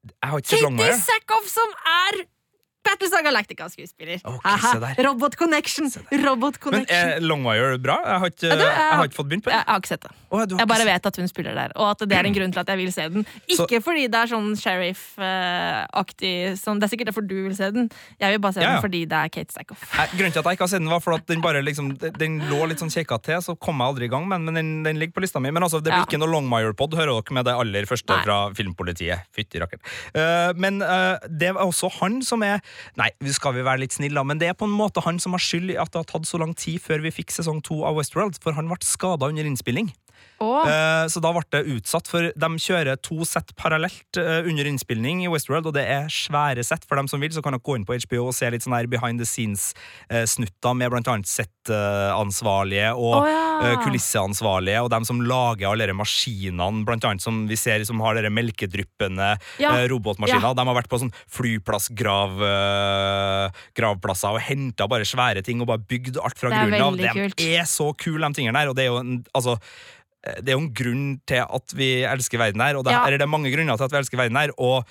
Jeg har ikke sett Longmire. Kitty Sackhoff, som er Battlestar Galactica-skuespiller. Okay, Robot Connection. Robot Connection! Men er Longmire bra? Jeg har ikke, Ja, du, jeg- jeg har ikke fått begynt på jeg, det. jeg har ikke sett det. Oh, Jeg ikke bare sett- vet at hun spiller der, og at det er en grunn til at jeg vil se den. Så- Ikke fordi det er sånn sheriff-aktig sånn, Det er sikkert derfor du vil se den. Jeg vil bare se Ja, ja. den fordi det er Kate Stackhoff. Grunnen til at jeg ikke har sett den, var for at den bare liksom Den lå litt sånn kjekka til, så kom jeg aldri i gang men. Men den, den ligger på lista mi. Men altså, det blir ikke noe Longmire-pod, hører dere med det aller første Nei. fra Filmpolitiet. Fytti rakkeren. Uh, men uh, det er også han som er Nei, vi skal vi være litt snille, da, men det er på en måte han som har skyld i at det har tatt så lang tid før vi fikk sesong to av Westworld, for han ble skada under innspilling. Og Eh, Så da ble det utsatt, for de kjører to sett parallelt eh, under innspilling i Westworld, og det er svære sett. For dem som vil, så kan dere gå inn på HBO og se litt sånn her behind the scenes-snutter med blant annet settansvarlige og oh, ja. eh, kulisseansvarlige, og dem som lager alle de maskinene, blant annet som vi ser som har dere melkedryppende Ja. robotmaskiner. robotmaskiner. De har vært på sånn flyplassgravplasser og henta bare svære ting og bare bygd alt fra grunnen av. De er så kule, de tingene der, og det er jo en, altså det er jo en grunn til at vi elsker verden her, og det, Ja. eller det er mange grunner til at vi elsker verden her, og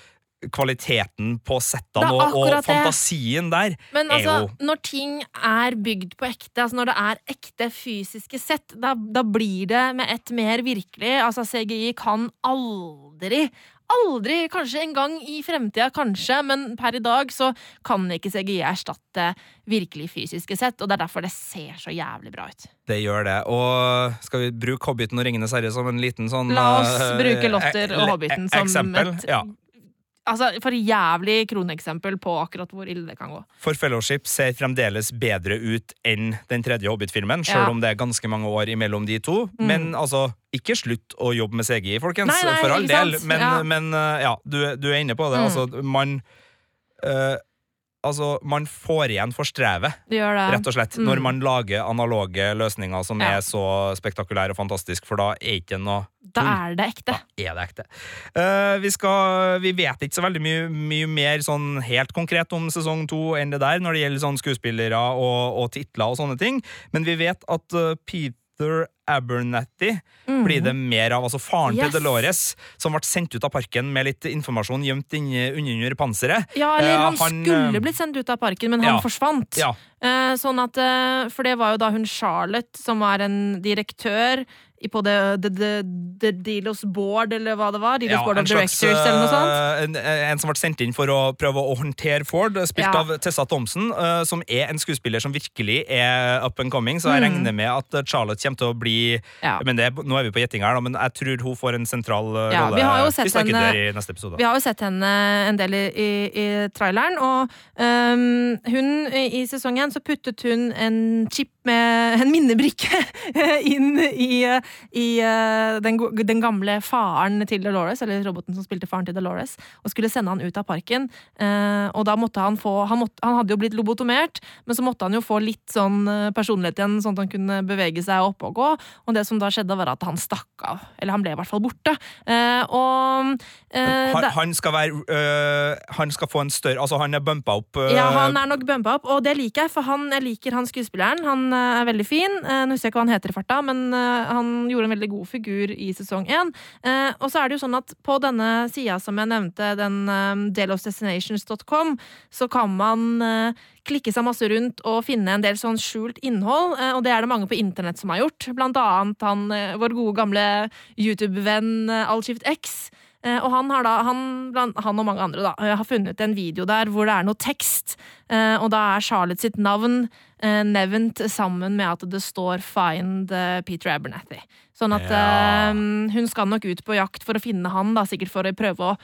kvaliteten på settene og, og fantasien der Men altså, jo når ting er bygd på ekte, altså når det er ekte fysiske sett, da, da blir det med ett mer virkelig. Altså, CGI kan aldri Aldri, kanskje en gang i fremtida, kanskje, men per i dag så kan ikke CGI erstatte virkelig fysiske sett, og det er derfor det ser så jævlig bra ut. Det gjør det. Og skal vi bruke Hobbiten og Ringenes herre som en liten sånn La oss eh, bruke Lotter og Hobbiten som eksempel? et Ja. Altså, For jævlig kroneksempel på akkurat hvor ille det kan gå. For Fellowship ser fremdeles bedre ut enn den tredje Hobbit-filmen, sjøl Ja. om det er ganske mange år imellom de to. Mm. Men altså, ikke slutt å jobbe med CGI, folkens. Nei, nei, for all del. Men Ja. men, uh, ja du, du er inne på det. Mm. Altså, man uh, Altså, man får igjen for strevet, rett og slett, Mm. når man lager analoge løsninger som Ja. er så spektakulære og fantastiske, for da er ikke noe Da er det ekte. da er det ekte. Uh, vi, skal, vi vet ikke så veldig mye, mye mer sånn helt konkret om sesong to enn det der, når det gjelder sånn skuespillere og, og titler og sånne ting, men vi vet at eh, Peter Abernathy Mm. blir det mer av. Altså faren Yes. til Dolores, som ble sendt ut av parken med litt informasjon gjemt under panseret. Ja, eller Eh, han, han, skulle blitt sendt ut av parken, men han ja. forsvant. Ja, sånn at, for det var jo da hun Charlotte, som var en direktør på The, the, the, the Delos Board, eller hva det var. Delos ja, Board of of slags, Directors, eller noe sånt. eh, En, en som ble sendt inn for å prøve å håndtere Ford, spilt Ja. av Tessa Thompson, uh, som er en skuespiller som virkelig er up and coming, så jeg Mm. regner med at eh, Charlotte kommer til å bli Ja. men det, Nå er vi på gjetting her, da, men jeg tror hun får en sentral eh, Ja, rolle. vi har jo sett vi henne- der i neste episode. Vi har jo sett henne en del i, i, i traileren, og um, hun i sesongen sesong én så puttet hun en chip med en minnebrikke inn i, i uh, den, den gamle faren til Dolores, eller roboten som spilte faren til Dolores, og skulle sende han ut av parken. Uh, og da måtte han få han, måtte, han hadde jo blitt lobotomert, men så måtte han jo få litt sånn eh, personlighet igjen, sånn at han kunne bevege seg opp og gå. Og det som da skjedde, var at han stakk av. Eller han ble i hvert fall borte. Uh, og han, han skal være Han skal få en større Altså, han er bumpa opp Ja, han er nok bumpa opp, og det liker jeg, for han, jeg liker han skuespilleren. Han er veldig fin. Nå husker jeg ikke hva han heter i farta, men eh, gjorde en veldig god figur i sesong én. Eh, Og så er det jo sånn at på denne sida som jeg nevnte, den uh, delosdestinations.com, så kan man eh, klikke seg masse rundt og finne en del sånn skjult innhold, eh, og det er det mange på internett som har gjort. Blant annet han, eh, vår gode gamle YouTube-venn eh, Allskift X. Eh, og han, har da, han, han og mange andre da, eh, har funnet en video der hvor det er noe tekst, eh, og da er Charlotte sitt navn nevnt sammen med at det står 'Find Peter Abernathy'. Sånn at Ja. hun skal nok ut på jakt for å finne han, da, sikkert for å prøve å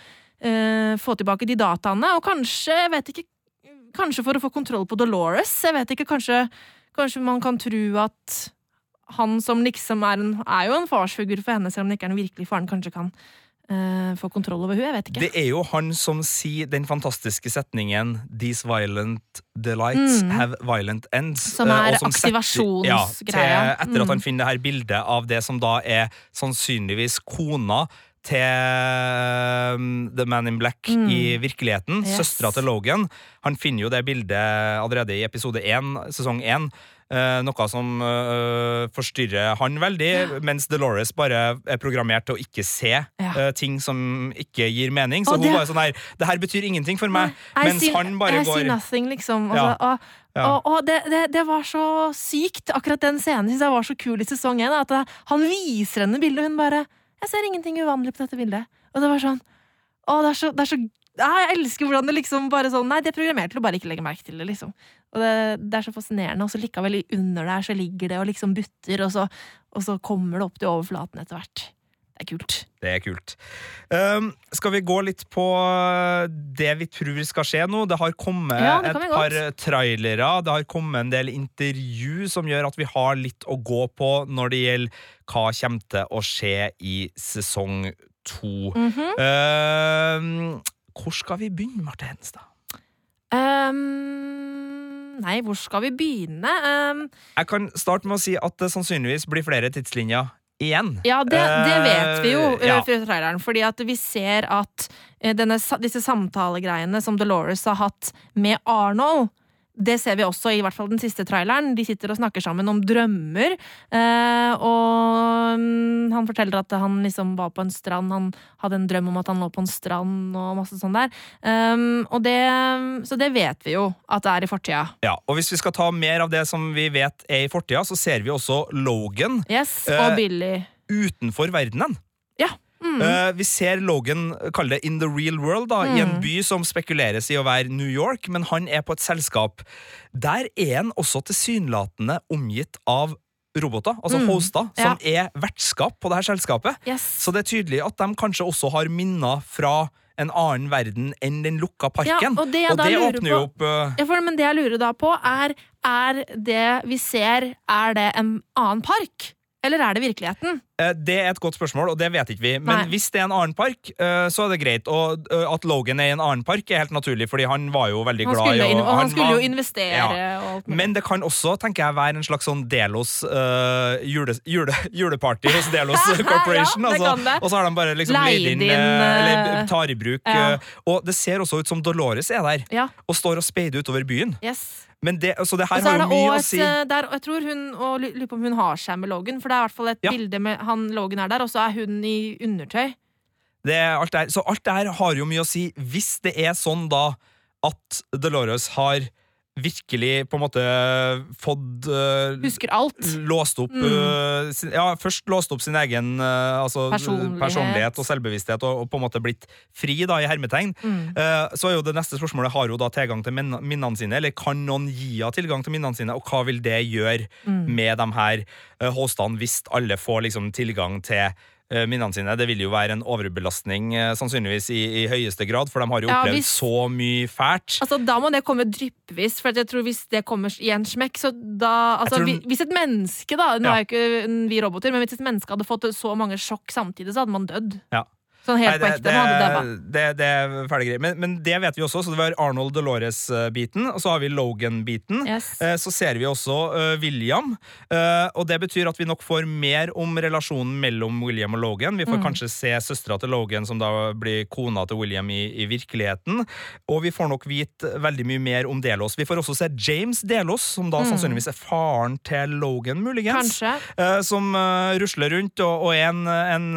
uh, få tilbake de dataene, og kanskje, jeg vet ikke, kanskje for å få kontroll på Dolores. Jeg vet ikke, kanskje, kanskje man kan tro at han som liksom er en Er jo en farsfigur for henne, selv om det ikke er den virkelige faren, kanskje kan eh, få kontroll over henne. Jeg vet ikke. Det er jo han som sier den fantastiske setningen 'These violent delights Mm. have violent ends'. Som eh, er uh, aktivasjonsgreia. Ja, etter at han Mm. finner det her bildet av det som da er sannsynligvis kona til um, The Man in Black Mm. i virkeligheten. Yes. Søstera til Logan. Han finner jo det bildet allerede i episode 1, sesong 1. eh, noe som eh, forstyrrer han veldig, mens Dolores bare er programmert til å ikke se Ja. eh, ting som ikke gir mening. Så Og hun det- bare sånn her Det her betyr ingenting for meg. Nei, mens see- han bare I går see nothing, liksom. Ja. Og Ja. og, og det, det, det var så sykt. Akkurat den scenen synes jeg var så kul i sesong én. At han viser henne bildet, og hun bare 'Jeg ser ingenting uvanlig på dette bildet'. Og det var sånn Å, det er så, det er så ja, Jeg elsker hvordan det liksom bare sånn Nei, det er programmert til å bare ikke legge merke til det, liksom. Og det, det er så fascinerende, og så likevel under der så ligger det og liksom butter, og så, og så kommer det opp til overflaten etter hvert. Det er kult. Det er kult. Um, skal vi gå litt på det vi tror skal skje nå? Det har kommet Ja, det et par godt. trailere. Det har kommet en del intervju som gjør at vi har litt å gå på når det gjelder hva kommer til å skje i sesong to. Mhm. um, hvor skal vi begynne, Marte Henstad? Um, nei, hvor skal vi begynne? Um, Jeg kan starte med å si at det sannsynligvis blir flere tidslinjer igjen. ja, det, det vet vi jo uh, ja. fra traileren. Fordi at vi ser at eh, denne, disse samtalegreiene som Dolores har hatt med Arnold det ser vi også i hvert fall den siste traileren. De sitter og snakker sammen om drømmer. Eh, og mm, han forteller at han liksom var på en strand. Han hadde en drøm om at han lå på en strand og masse sånn der. Um, og det, så det vet vi jo at det er i fortida. Ja, og Hvis vi skal ta mer av det som vi vet er i fortida, så ser vi også Logan Yes, Eh, og Billy. utenfor verdenen. Ja. Mm. Uh, vi ser Logan kalle det In the Real World, da, i en Mm. by som spekuleres i å være New York, men han er på et selskap. Der er han også tilsynelatende omgitt av roboter, altså Mm. hoster, som er vertskap på det her selskapet. yes. Så det er tydelig at de kanskje også har minner fra en annen verden enn den lukka parken. Ja, og det jeg det åpner jo opp uh... Ja, for, men det jeg lurer da på, er Er det vi ser, er det en annen park? Eller er det virkeligheten? Eh, Det er et godt spørsmål, og det vet ikke vi. Men Nei. hvis det er en annen park, eh, så er det greit. Og eh, at Logan er i en annen park, er helt naturlig, fordi han var jo veldig Han glad i og han skulle jo investere Ja. og alt mulig. Men det kan også tenker jeg, være en slags sånn Delos uh, jule, jule, juleparty hos Delos Corporation. Ja, det altså. kan det. Og så har de bare liksom Leid inn, Eller tar i bruk ja. Og det ser også ut som Dolores er der og står og speider utover byen. yes. Men det, så det her har jo mye et, å si. eh, der, Jeg tror hun og lurer på om hun har seg med Logan, for det er i hvert fall et Ja. bilde med han Logan er der, og så er hun i undertøy. Det er alt det her. Så alt det her har jo mye å si. Hvis det er sånn da at Dolores har virkelig på en måte fått uh, Husker alt. Låst opp Mm. uh, sin, Ja, først låst opp sin egen uh, altså, Personlighet. personlighet og selvbevissthet, og, og på en måte blitt fri, da, i hermetegn. Mm. Så er jo det neste spørsmålet Har hun da tilgang til minnene sine, eller kan noen gi henne tilgang til minnene sine, og hva vil det gjøre Mm. med de her uh, hostene hvis alle får liksom tilgang til minnene sine. Det vil jo være en overbelastning, eh, sannsynligvis i, i høyeste grad, for de har jo Ja, opplevd hvis- så mye fælt. Altså, Da må det komme dryppvis, for jeg tror hvis det kommer i en smekk, så da altså, tror- Hvis et menneske, da Nå Ja. er jo ikke vi roboter, men hvis et menneske hadde fått så mange sjokk samtidig, så hadde man dødd. Ja. Sånn helt på ekte. Hadde dabba. det, det er fæle greier. Men, men det vet vi også, så det var Arnold Dolores-biten, og så har vi Logan-biten. Yes. Eh, Så ser vi også eh, William, eh, og det betyr at vi nok får mer om relasjonen mellom William og Logan. Vi får Mm. kanskje se søstera til Logan, som da blir kona til William i, i virkeligheten. Og vi får nok vite veldig mye mer om Delos. Vi får også se James Delos, som da Mm. sannsynligvis er faren til Logan, muligens. Kanskje. som rusler rundt og, og er en, en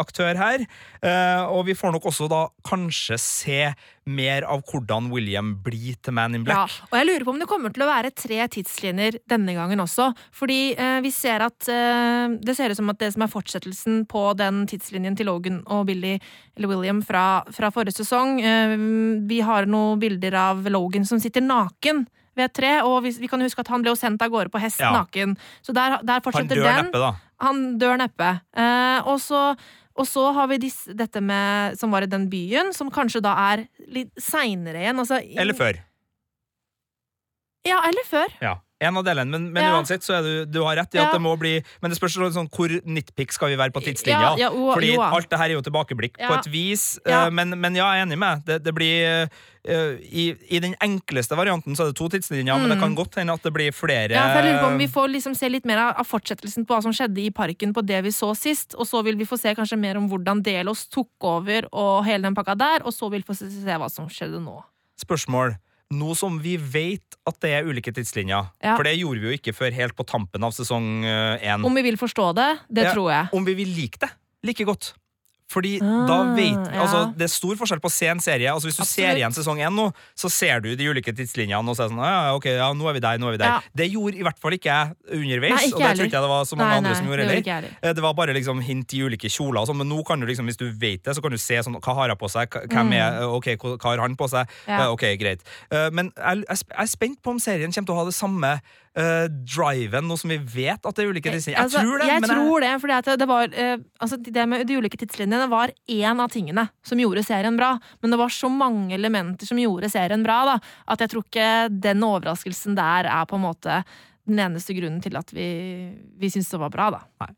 aktør her. Eh, og vi får nok også da kanskje se mer av hvordan William blir til Man in Black. Ja, og jeg lurer på om det kommer til å være tre tidslinjer denne gangen også. Fordi eh, vi ser at eh, Det ser ut som at det som er fortsettelsen på den tidslinjen til Logan og Billy, eller William, fra, fra forrige sesong Vi har noen bilder av Logan som sitter naken ved et tre, og vi, vi kan huske at han ble jo sendt av gårde på hest Ja. naken. Så der, der Han dør den. neppe, da. Han dør neppe. Eh, og, så, og så har vi disse, dette med som var i den byen, som kanskje da er litt seinere igjen. Altså, i- Eller før. Ja, eller før. Ja. En av delene, men, men Ja. uansett så er du, du har rett i at Ja. det må bli Men det spørs sånn, hvor nitpick skal vi være på tidslinja. Ja, jo, Fordi jo, alt det her er jo tilbakeblikk på et vis. Eh, Men, men ja, jeg er enig med. Det, det blir uh, i, I den enkleste varianten så er det to tidslinjer, men det Mm. kan godt hende at det blir flere Ja, for jeg lurer på om Vi får liksom se litt mer av fortsettelsen på hva som skjedde i parken på det vi så sist. Og så vil vi få se kanskje mer om hvordan Delos tok over og hele den pakka der. Og så vil vi få se, se hva som skjedde nå. spørsmål. Nå som vi vet at det er ulike tidslinjer, Ja. for det gjorde vi jo ikke før helt på tampen av sesong én. Om vi vil forstå det, det Ja. tror jeg. Om vi vil like det like godt. Fordi Ah, da vet ja. altså, Det er stor forskjell på å se en serie. Altså Hvis du ser igjen sesong én nå, så ser du de ulike tidslinjene og så er sånn, ja, ja, ok, ja, nå er vi der, nå er vi der. Ja. Det gjorde i hvert fall ikke jeg underveis, Nei, ikke og det trodde jeg det var så mange Nei, andre nei, som gjorde heller. Eh, Det var bare liksom hint i ulike kjoler, og sånn, men nå kan du liksom, hvis du vet det, så kan du se sånn, hva har jeg på seg, hvem er, ok, hva har han på seg, Mm. Eh, ok, greit. Eh, Men jeg, jeg jeg er spent på om serien kommer til å ha det samme uh, driven, nå som vi vet at det er ulike tidslinjer? Jeg Altså, tror det, jeg tror det, fordi at det var uh, Altså, det med de ulike tidslinjene var én av tingene som gjorde serien bra. Men det var så mange elementer som gjorde serien bra, da, at jeg tror ikke den overraskelsen der er på en måte den eneste grunnen til at vi, vi syns det var bra, da. Nei.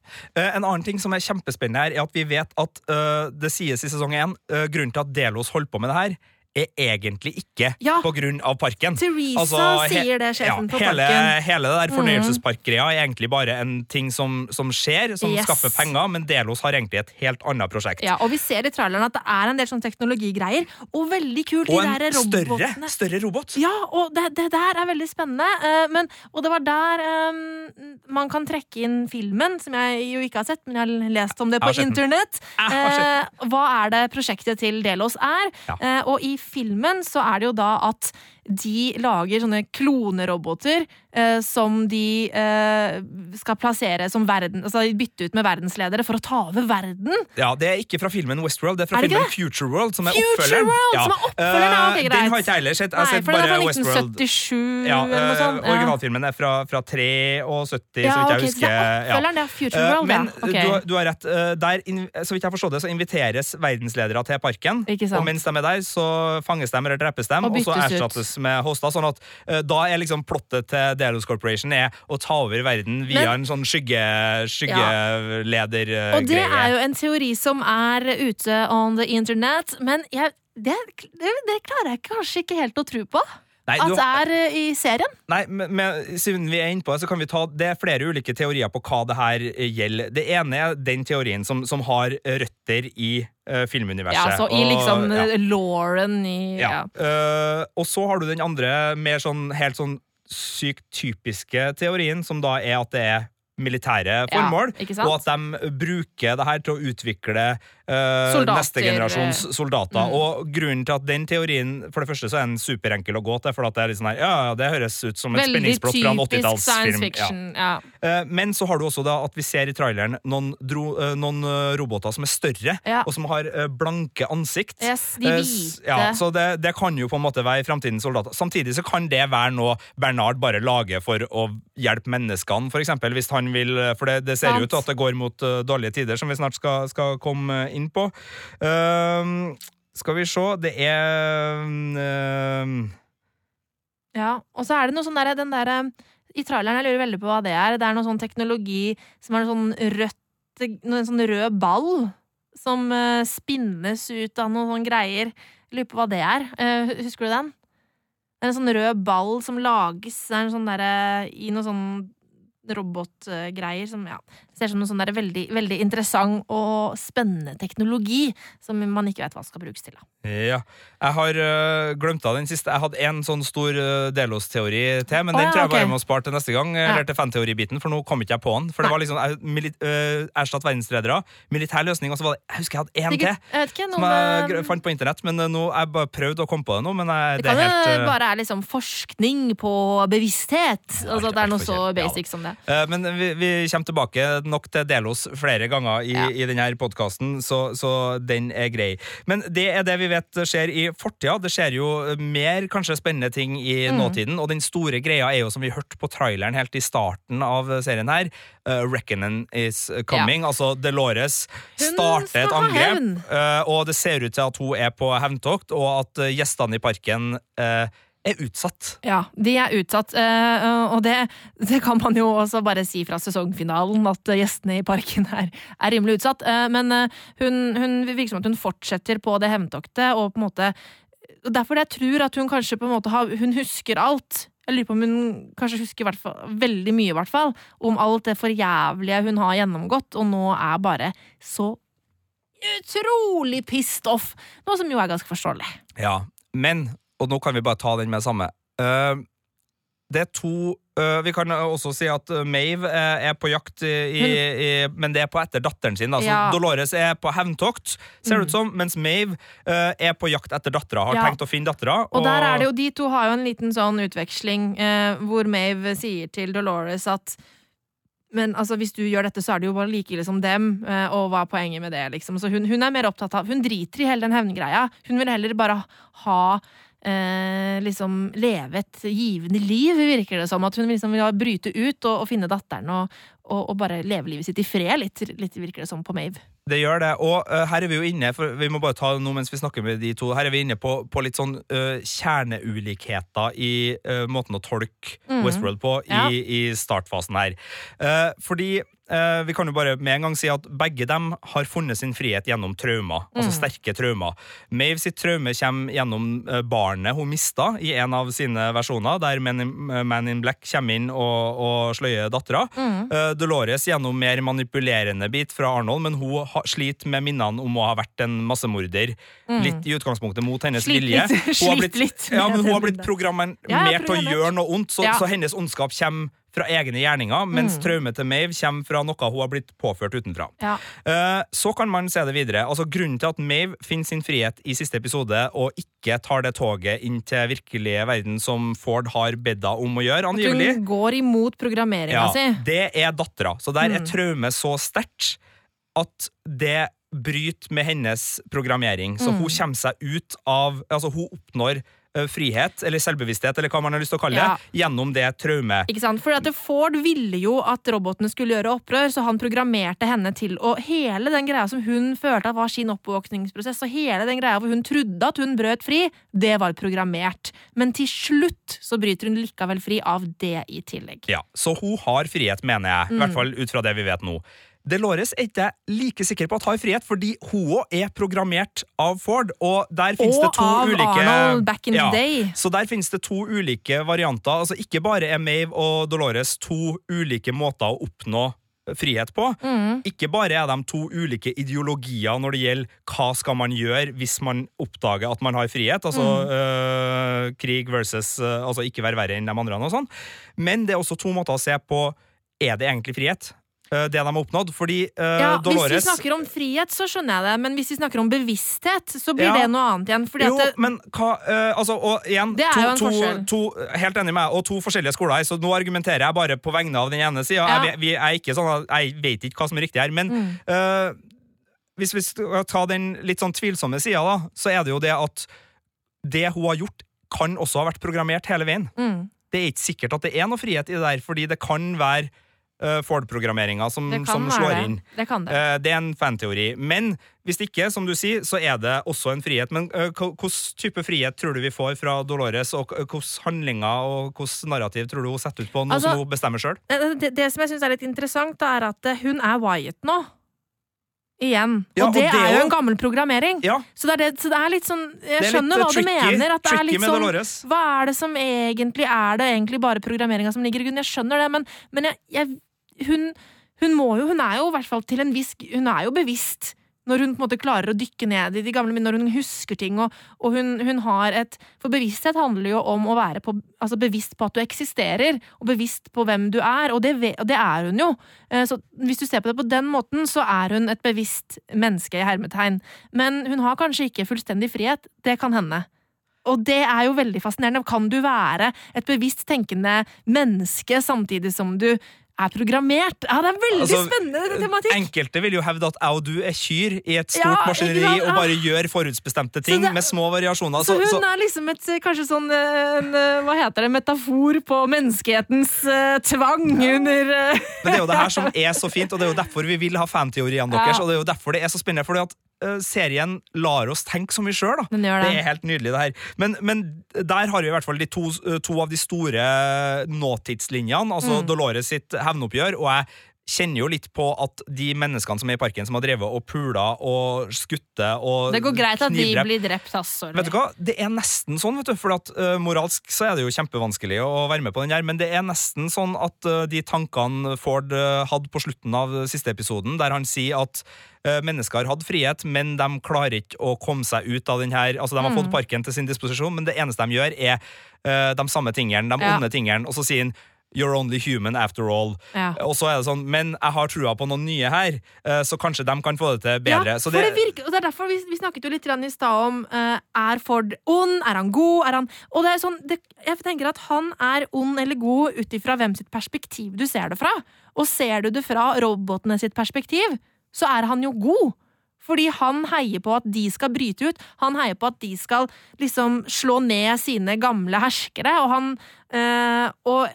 en annen ting som er kjempespennende her, er at vi vet at uh, det sies i sesong én grunnen til at Delos holdt på med det her, er egentlig ikke Ja. på grunn av parken. Teresa Altså, sier det, sjefen ja, på hele, parken. hele det der fornøyelsesparkgreia er egentlig bare en ting som, som skjer, som Yes. skaffer penger, men Delos har egentlig et helt annet prosjekt. Ja, og vi ser i traileren at det er en del sånn teknologigreier, og veldig kult, Og en større, større robot. Ja, og det, det der er veldig spennende. eh, men, og det var der um, man kan trekke inn filmen, som jeg jo ikke har sett, men jeg har lest om det på internett. Eh, hva er det prosjektet til Delos er? Ja. Og i filmen så er det jo da at de lager sånne kloneroboter eh, som de eh, skal plassere som verden Altså bytte ut med verdensledere for å ta over verden. Ja, Det er ikke fra filmen Westworld, det er fra Er det filmen Future World, som er Future oppfølgeren. World, ja. som er oppfølgeren, Eh. Den har ikke jeg heller sett. Jeg har sett for den er bare fra Westworld. 1977 Ja, eller noe sånt. Ja. Originalfilmen er fra, fra 73, Ja, så vidt jeg okay, husker. så det er oppfølgeren, det er Future Eh, World, Men ja. Ok. du, du har rett. Der, så vidt jeg forstår det, så inviteres verdensledere til parken. Og mens de er der, så fanges de eller drepes de, Og og, så byttes ut. er hosta. Sånn at uh, da er liksom plottet til Delos Corporation er å ta over verden via Men- en sånn skygge, skyggeledergreie. Og det er jo en teori som er ute on the internet, men jeg, det, det, det klarer jeg kanskje ikke helt å tro på. Nei, At du- er eh, i serien. Nei, men, men siden vi er inne på det, så kan vi ta Det er flere ulike teorier på hva det her eh, gjelder. Det ene er den teorien som, som har røtter i uh, filmuniverset. Ja, så i Og- liksom ja. eh, Lauren i Ja. ja. Uh, og så har du den andre mer sånn helt sånn sykt typiske teorien, som da er at det er militære formål, ja, og at de bruker det her til å utvikle Soldater, neste generasjons soldater. mm. Og grunnen til at den teorien For det første så er den superenkel å gå til, for at det er litt sånn her, ja, ja, det høres ut som et spenningsplott fra en 80-tallsfilm. Ja. Ja. Eh, Men så har du også da at vi ser i traileren noen, dro, eh, noen roboter som er større, Ja. og som har blanke ansikt. Yes, de hvite. Ja, så det, det kan jo på en måte være framtidens soldater. Samtidig så kan det være noe Bernard bare lager for å hjelpe menneskene, for eksempel, hvis han vil For det, det ser jo ut til at det går mot dårlige tider, som vi snart skal, skal komme inn på. Ehm, skal vi se Det er ehm, Ja, og så er det noe sånn der, den der I traileren, jeg lurer veldig på hva det er. Det er noe sånn teknologi som er noe sånn rødt noe sånn rød ball som uh, spinnes ut av noen sånne greier. Jeg lurer på hva det er. Eh, husker du den? Det er en sånn rød ball som lages det er en sånn der, i noe sånn robotgreier som ja, ser ut som noe sånn veldig, veldig interessant og spennende teknologi som man ikke vet hva skal brukes til. Da. Ja. Jeg har uh, glemt av den siste. Jeg hadde en sånn stor uh, Delos-teori til, men oh, den ja, tror jeg bare må spare til neste gang. Ja. Eller til fanteoribiten, for nå kom ikke jeg på den. For det var liksom uh, Erstatt verdensledere, militær løsning, og så var det Jeg husker jeg hadde én til. Jeg Som jeg fant på internett, men nå jeg bare prøvde å komme på det nå. Men jeg, Det det kan er helt jo øh, bare er liksom forskning på bevissthet. Altså det er noe så basic Ja som det. Eh, Men vi, vi kommer tilbake nok til Delos flere ganger i, i denne podkasten, så, så den er grei. Men det er det vi vet skjer i fortida. Det skjer jo mer kanskje spennende ting i Mm. nåtiden, og den store greia er jo, som vi hørte på traileren helt i starten av serien her, uh, Reckoning is coming. Altså Delores starter et angrep, eh, og det ser ut til at hun er på hevntokt, og at eh, gjestene i parken eh, er utsatt. Ja, de er utsatt. eh, Og det, det kan man jo også bare si fra sesongfinalen, at gjestene i parken er, er rimelig utsatt. Eh, Men eh, hun, hun virker som at hun fortsetter på det hevntoktet, og på en måte Derfor jeg tror at hun kanskje på en måte har Hun husker alt. Jeg lurer på om hun kanskje husker fall, veldig mye, i hvert fall, om alt det forjævlige hun har gjennomgått, og nå er bare så utrolig pissed off. Noe som jo er ganske forståelig. Ja, men, og nå kan vi bare ta den med samme Uh, Det er to uh, Vi kan også si at Mave Maeve eh, er på jakt i, i, i Men det er på etter datteren sin. Da. Ja. Dolores er på hevntokt, ser det ut som, mens Maeve uh, er på jakt etter dattera. Har Ja. tenkt å finne dattera. Og der er det jo, de to har jo en liten sånn utveksling uh, hvor Maeve sier til Dolores at men altså, hvis du gjør dette, så er det jo bare like ille som dem, og hva er poenget med det, liksom. Så hun, hun er mer opptatt av Hun driter i hele den hevngreia. Hun vil heller bare ha eh, liksom leve et givende liv, virker det som. At hun liksom vil bryte ut og, og finne datteren og, og, og, bare leve livet sitt i fred, litt, litt virker det som på Mave. Det gjør det. Og uh, her er vi jo inne for vi må bare ta noe mens vi snakker med de to, her er vi inne på, på litt sånn uh, kjerneulikheter i uh, måten å tolke mm. Westworld på i, ja. i startfasen her. fordi vi kan jo bare med en gang si at begge dem har funnet sin frihet gjennom traumer. Altså mm. Altså sterke traumer. Mave sitt traume kommer gjennom barnet hun mista i en av sine versjoner, der Man in, Man in Black kommer inn og, og sløyer dattera. Mm. Dolores gjennom mer manipulerende bit fra Arnold, men hun sliter med minnene om å ha vært en massemorder. Mm. Litt i utgangspunktet mot hennes Slit vilje. Litt. Hun har blitt, litt ja, men hun har blitt programmert ja, til å gjøre noe ondt, så, ja. så hennes ondskap kommer fra egne gjerninger, mens mm. traumet til Mave kommer fra noe hun har blitt påført utenfra. Ja. Uh, så kan man se det videre. Altså Grunnen til at Mave finner sin frihet i siste episode og ikke tar det toget inn til virkelige verden som Ford har bedt henne om å gjøre, angivelig At hun går imot programmeringa ja, si. Det er dattera. Så der er mm. traumet så sterkt at det bryter med hennes programmering. Så mm. hun kommer seg ut av Altså, hun oppnår Eh, frihet, eller selvbevissthet, eller hva man har lyst til å kalle det, ja. gjennom det traumet. Ikke sant? Fordi at Ford ville jo at robotene skulle gjøre opprør, så han programmerte henne til Og hele den greia som hun følte at var sin oppvåkningsprosess, og hele den greia hvor hun trodde at hun brøt fri, det var programmert. Men til slutt så bryter hun likevel fri av det i tillegg. Ja, Så hun har frihet, mener jeg. I hvert mm. fall ut fra det vi vet nå. Delores er ikke like sikker på at har frihet, fordi hun òg er programmert av Ford. Og der finnes det to av ulike Arnold back in ja, the day. Så der finnes det to ulike varianter. Altså Ikke bare er Mave og Dolores to ulike måter å oppnå frihet på. Mm. Ikke bare er de to ulike ideologier når det gjelder hva skal man gjøre hvis man oppdager at man har frihet, altså mm. øh, krig versus øh, altså ikke være verre enn de andre, og sånn. men det er også to måter å se på er det egentlig frihet. Eh, det de har oppnådd. Fordi uh, ja, Dolores Hvis vi snakker om frihet, så skjønner jeg det, men hvis vi snakker om bevissthet, så blir ja. det noe annet igjen. jo, det, men hva uh, Altså, og igjen Det er to, forskjell. To, helt enig med meg, og to forskjellige skoler så nå argumenterer jeg bare på vegne av den ene sida. Ja. Jeg, jeg, sånn, jeg, vet ikke hva som er riktig her, men mm. uh, hvis vi skal ta den litt sånn tvilsomme sida, da, så er det jo det at det hun har gjort, kan også ha vært programmert hele veien. Mm. Det er ikke sikkert at det er noe frihet i det der, fordi det kan være uh, Ford-programmeringa som, som slår inn. Det, kan det. Uh, det er en fanteori. Men hvis ikke, som du sier, så er det også en frihet. Men uh, hvilken type frihet tror du vi får fra Dolores, og hvilke handlinger og hvilket narrativ tror du hun setter ut på, noe altså, som hun bestemmer sjøl? Det, det, som jeg syns er litt interessant, er at hun er Wyatt nå igjen. Ja, og, det og, det er jo en gammel programmering. Ja. Så, det er det, så, det er litt sånn Jeg skjønner hva tricky, du mener. At det er litt sånn Hva er det som egentlig er det egentlig bare programmeringa som ligger i grunnen? Jeg skjønner det, men, men jeg, jeg, hun, hun må jo Hun er jo i hvert fall til en viss Hun er jo bevisst når hun på en måte klarer å dykke ned i de gamle minnene, når hun husker ting. Og, og hun, hun, har et For bevissthet handler jo om å være på, altså bevisst på at du eksisterer, og bevisst på hvem du er, og det, og det, er hun jo. Eh, så hvis du ser på det på den måten, så er hun et bevisst menneske i hermetegn. Men hun har kanskje ikke fullstendig frihet. Det kan hende. Og det er jo veldig fascinerende. Kan du være et bevisst tenkende menneske samtidig som du er programmert. Ja, Det er veldig altså, spennende tematikk. Enkelte vil jo hevde at jeg og du er kyr i et stort ja, maskineri ja. og bare gjør forutsbestemte ting det, med små variasjoner. Så, så hun så, er liksom et kanskje sånn en, hva heter det, metafor på menneskehetens uh, tvang under uh, Men det er jo det her som er så fint, og det er jo derfor vi vil ha fanteoriene deres, og det er jo derfor det er så spennende. fordi at serien lar oss tenke så mye sjøl. Det. det er helt nydelig, det her. Men, men, der har vi i hvert fall de to, to av de store nåtidslinjene. Altså mm. Dolores sitt hevnoppgjør, og jeg kjenner jo litt på at de menneskene som er i parken, som har drevet og pula og skutte og Det går greit at de blir drept, altså. Vet du hva? Det er nesten sånn, vet du. For at uh, moralsk så er det jo kjempevanskelig å være med på den her, men det er nesten sånn at uh, de tankene Ford uh, hadde på slutten av siste episoden, der han sier at Mennesker har hatt frihet, men de klarer ikke å komme seg ut av den her Altså, De har mm. fått parken til sin disposisjon, men det eneste de gjør, er de samme tingene, de ja. onde tingene. Og så sier han You're only human after all. Ja. Og så er det sånn, Men jeg har trua på noen nye her, eh, så kanskje de kan få det til bedre. Ja, for det, det, virker, og det er derfor vi, vi snakket jo litt i stad om uh, Er Ford ond? Er han god? Er han Og det er sånn, det, jeg tenker at han er ond eller god ut ifra hvem sitt perspektiv du ser det fra. Og ser du det fra robotene sitt perspektiv, så er han jo god. Fordi han heier på at de skal bryte ut. Han heier på at de skal liksom slå ned sine gamle herskere, og han øh, Og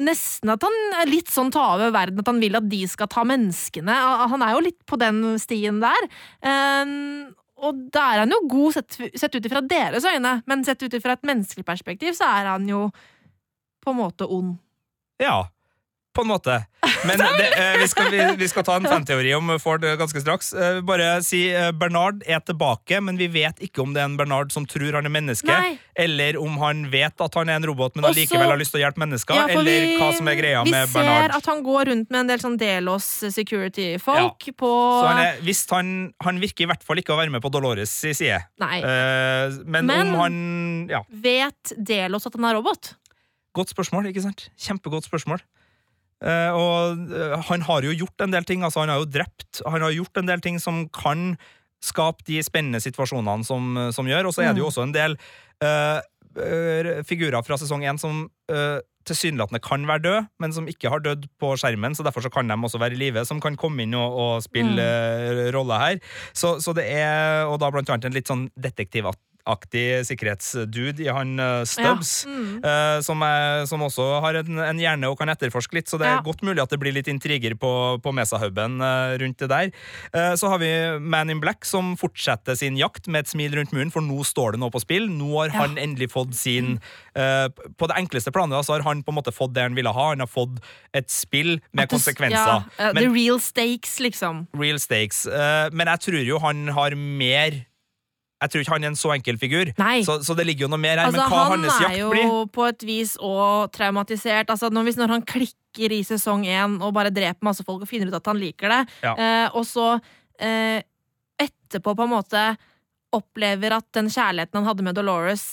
nesten at han er litt sånn ta over verden, at han vil at de skal ta menneskene. Han er jo litt på den stien der. Uh, og da er han jo god sett, sett ut ifra deres øyne, men sett ut ifra et menneskelig perspektiv så er han jo på en måte ond. Ja, på en måte. Men det, eh, vi, skal, vi, vi, skal, ta en fanteori om Ford ganske straks. Eh, bare si eh, Bernard er tilbake, men vi vet ikke om det er en Bernard som tror han er menneske, Nei. eller om han vet at han er en robot, men allikevel har lyst til å hjelpe mennesker, ja, eller vi, hva som er greia med Bernard. Vi ser at han går rundt med en del sånn Delos security-folk ja. på Så han, er, visst, han, han, virker i hvert fall ikke å være med på Dolores' side. Nei. Men, men, om han ja. Vet Delos at han er robot? Godt spørsmål, ikke sant? Kjempegodt spørsmål. Uh, og uh, han har jo gjort en del ting. altså Han har jo drept. Han har gjort en del ting som kan skape de spennende situasjonene som, som gjør. Og så er det jo mm. også en del uh, figurer fra sesong én som tilsynelatende kan være død, men som ikke har dødd på skjermen. så Derfor så kan de også være i live, som kan komme inn og, og spille mm. roller her. Så, så, det er, Og da blant annet en litt sånn detektivaktig aktig sikkerhetsdude i han uh, Stubbs, ja. mm. eh, som, er, som, også har en, en, hjerne og kan etterforske litt, så det er ja. godt mulig at det blir litt intriger på, på Mesa-huben uh, rundt det der. så har vi Man in Black, som fortsetter sin jakt med et smil rundt muren, for nå står det noe på spill. Nå har ja. han endelig fått sin På det enkleste planet så har han på en måte fått det han ville ha. Han har fått et spill med du, konsekvenser. Men, the real stakes, liksom. Real stakes. men jeg tror jo han har mer jeg tror ikke han er en så enkel figur, så, så, det ligger jo noe mer her. Altså, men hva hans jakt blir Han er jo på et vis òg traumatisert. Altså, når, når, han klikker i sesong én og bare dreper masse folk og finner ut at han liker det, ja. eh, og så eh, etterpå på en måte opplever at den kjærligheten han hadde med Dolores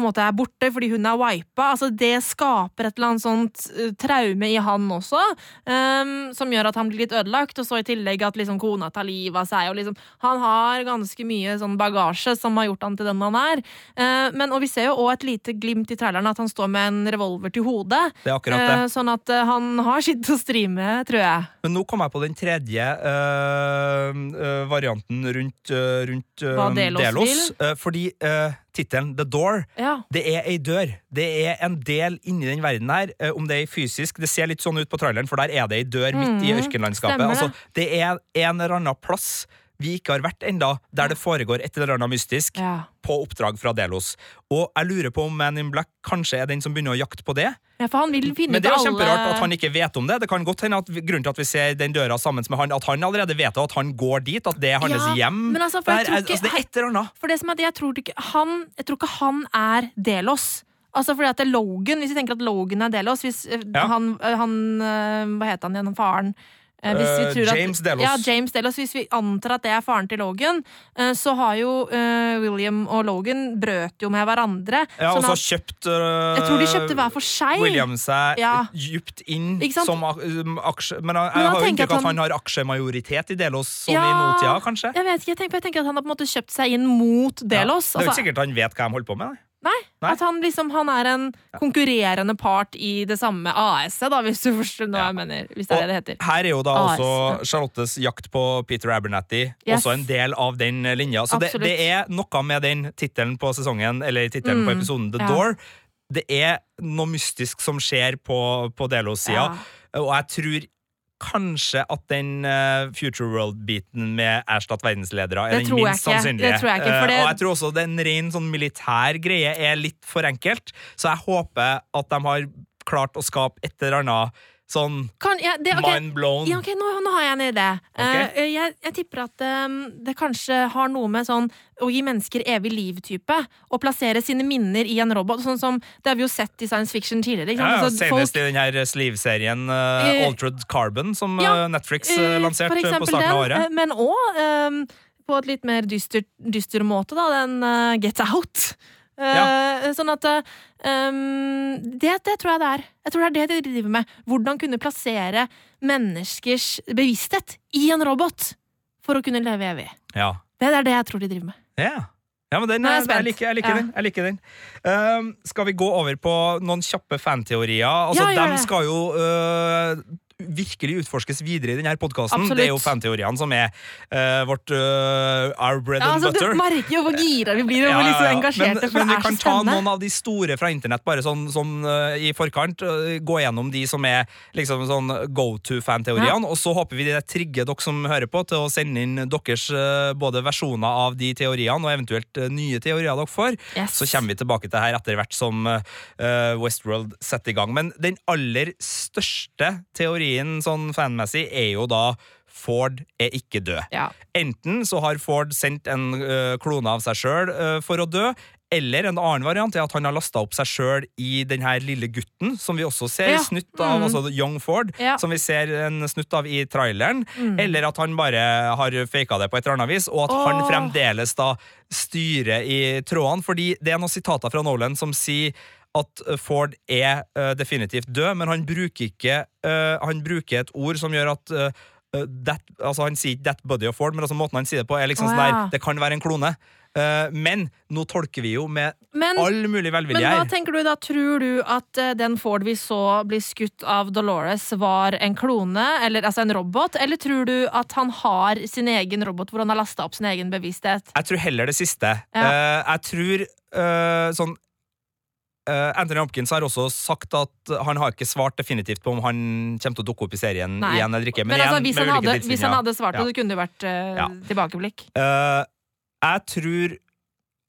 på en måte er borte fordi hun er wipa. Altså, det skaper et eller annet sånt uh, traume i han også, um, som gjør at han blir litt ødelagt. Og så i tillegg at liksom, kona tar livet av seg. Og liksom, han har ganske mye sånn bagasje som har gjort han til den han er. Uh, men, og vi ser jo òg et lite glimt i traileren at han står med en revolver til hodet. Det er akkurat det. Uh, sånn at han har sitt å stri med, tror jeg. Men nå kom jeg på den tredje varianten rundt, rundt Delos. Delos fordi tittelen The Door. Ja. Det er ei dør. Det er en del inni den verden her. Eh, om det er fysisk Det ser litt sånn ut på traileren, for der er det ei dør midt i mhm. ørkenlandskapet. Altså, det er en eller annen plass vi ikke har vært enda, der det foregår et eller annet mystisk ja. på oppdrag fra Delos. Og jeg lurer på om Man in Black kanskje er den som begynner å jakte på det. Ja, for han vil finne Men det er jo kjemperart at han ikke vet om det. Det kan godt hende at grunnen til at vi ser den døra sammen med han, at han allerede vet at han går dit, at det er hans ja, hjem. Men altså, for jeg tror ikke, altså, det er et eller annet. For det som er, jeg tror ikke han, jeg tror ikke han er Delos. Altså fordi at det er Logan, Hvis vi tenker at Logan er Delos hvis eh, ja. han, eh, han, eh, Hva heter han igjen, faren? James at, Delos. Ja, James Delos. Hvis vi antar at det er faren til Logan, uh, så har jo uh, William og Logan brøt jo med hverandre. Ja, og så har kjøpt Jeg tror de kjøpte hver for seg. William seg ja. djupt inn som um, aksje... Men jeg, jeg har jo inntrykk at han har aksjemajoritet i Delos, sånn ja, i nåtida, kanskje? Jeg vet ikke, jeg tenker, jeg tenker, at han har på en måte kjøpt seg inn mot Delos. Ja. Det er jo ikke altså, sikkert han vet hva de holder på med. Nei. Nei, Nei, At han liksom Han er en konkurrerende part i det samme AS-et, da, hvis du forstår hva ja. jeg mener. Hvis det er det det heter. Her er jo da AS. også Charlottes jakt på Peter Abernathy yes. også en del av den linja. Så det, det, er noe med den tittelen på sesongen, eller tittelen mm. på episoden The ja. Door. Det er noe mystisk som skjer på, på Delos-sida, ja. og jeg tror kanskje at den uh, Future World-biten med erstatt verdensledere er den minst sannsynlige. Det tror jeg ikke, det... Uh, og jeg tror også den ren sånn militær greie er litt for enkelt, så jeg håper at de har klart å skape et eller annet Sånn kan, ja, det, okay. mind blown. Ja, okay, nå, nå, har jeg en idé. Okay. Uh, jeg, jeg, tipper at um, det kanskje har noe med sånn å gi mennesker evig liv-type. Å plassere sine minner i en robot. Sånn som Det har vi jo sett i science fiction tidligere. Ja, ja, altså, senest folk, i den her Sleeve-serien uh, uh, Altered Carbon, som Netflix lanserte på starten av året. men òg um, på et litt mer dyster, dyster måte, da, den Get Out. Ja. Uh, sånn at um, det, det, tror jeg det er. Jeg tror det er det de driver med. Hvordan kunne plassere menneskers bevissthet i en robot for å kunne leve evig. Ja. Det er det jeg tror de driver med. Ja. Ja, men den, jeg, jeg, liker, jeg liker ja. den. Jeg liker den. Uh, skal vi gå over på noen kjappe fanteorier? Altså, ja, de skal jo uh, virkelig utforskes videre i denne podkasten, det er jo fanteoriene som er uh, vårt uh, our bread Ja, and butter. du merker jo hvor gira vi blir og hvor liksom engasjerte, men, for men det vi er kan ta noen av de store fra internett, bare sånn, sånn uh, i forkant. gå gjennom de som er liksom sånn go to-fanteoriene, og så håper vi det trigger dere som hører på, til å sende inn deres både versjoner av de teoriene, og eventuelt nye teorier dere får. Yes. Så kommer vi tilbake til det her etter hvert som Westworld setter i gang. Men den aller største teorien sånn fanmessig er jo da Ford er ikke død. Ja. Enten så har Ford sendt en ø, klone av seg sjøl for å dø, eller en annen variant er at han har lasta opp seg sjøl i den her lille gutten, som vi også ser Ja. snutt av, Mm. altså Young Ford, Ja. som vi ser en snutt av i traileren. Mm. Eller at han bare har faka det på et eller annet vis, og at han fremdeles da styrer i trådene. Fordi det er noen sitater fra Nolan som sier at Ford er ø, definitivt død, men han bruker ikke ø, Han bruker et ord som gjør at that, altså Han sier ikke 'that body of Ford', men altså måten han sier det på, er liksom Åh, sånn der. Det kan være en klone. Eh, men nå tolker vi jo med Men, all mulig velvilje men hva tenker du da? Tror du at eh, den Ford vi så bli skutt av Dolores, var en klone, eller altså en robot? Eller tror du at han har sin egen robot hvor han har lasta opp sin egen bevissthet? Jeg tror heller det siste. Ja. Eh, jeg tror eh, sånn eh, Anthony Hopkins har også sagt at han har ikke svart definitivt på om han kommer til å dukke opp i serien Nei. igjen eller ikke. Men, Men, altså, igjen, hvis, han hadde, hvis han hadde svart Ja. det, det kunne jo vært uh, Ja. tilbakeblikk. Uh, jeg tror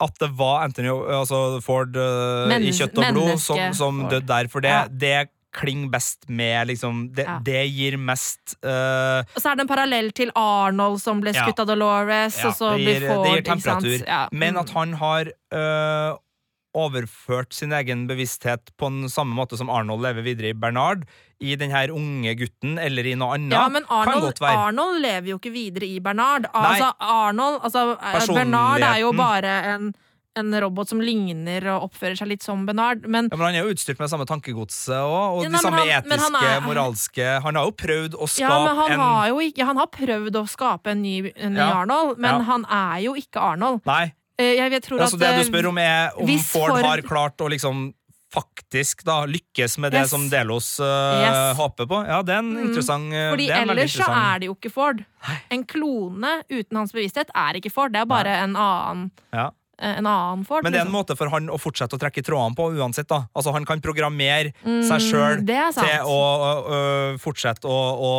at det var Anthony altså Ford uh, Men- i kjøtt og blod som, som døde der, for det, Ja. det klinger best med liksom Det, Ja. det gir mest uh, Og så er det en parallell til Arnold som ble skutt av Dolores, og så det blir Ford det gir temperatur. Ja. Men at han har øh, overført sin egen bevissthet på den samme måte som Arnold lever videre i Bernard, i den her unge gutten eller i noe annet, Ja, men Arnold. Arnold lever jo ikke videre i Bernard. Altså, Arnold, altså, eh, Bernard er jo bare en, en robot som ligner og oppfører seg litt som Bernard, men Ja, men Han er jo utstyrt med det samme tankegodset og, og Ja, de samme han- etiske, er- moralske Han har jo prøvd å skape ja, men han en har jo ikke Han har prøvd å skape en ny, en ny. Arnold, men han er jo ikke Arnold. Nei, Jeg, jeg tror altså at det eh, du spør om, er om Ford Ford- har klart å liksom faktisk da lykkes med det Yes. som Delos uh, Yes. håper på. Ja, det er en Mm. interessant øh, Fordi er ellers så er det jo ikke Ford. En klone uten hans bevissthet er ikke Ford. Det er bare en annen, ja. eh, en annen Ford. Men det er en liksom. måte for han å fortsette å trekke trådene på uansett. da Altså Han kan programmere Mm, seg sjøl til å ø, fortsette å, å,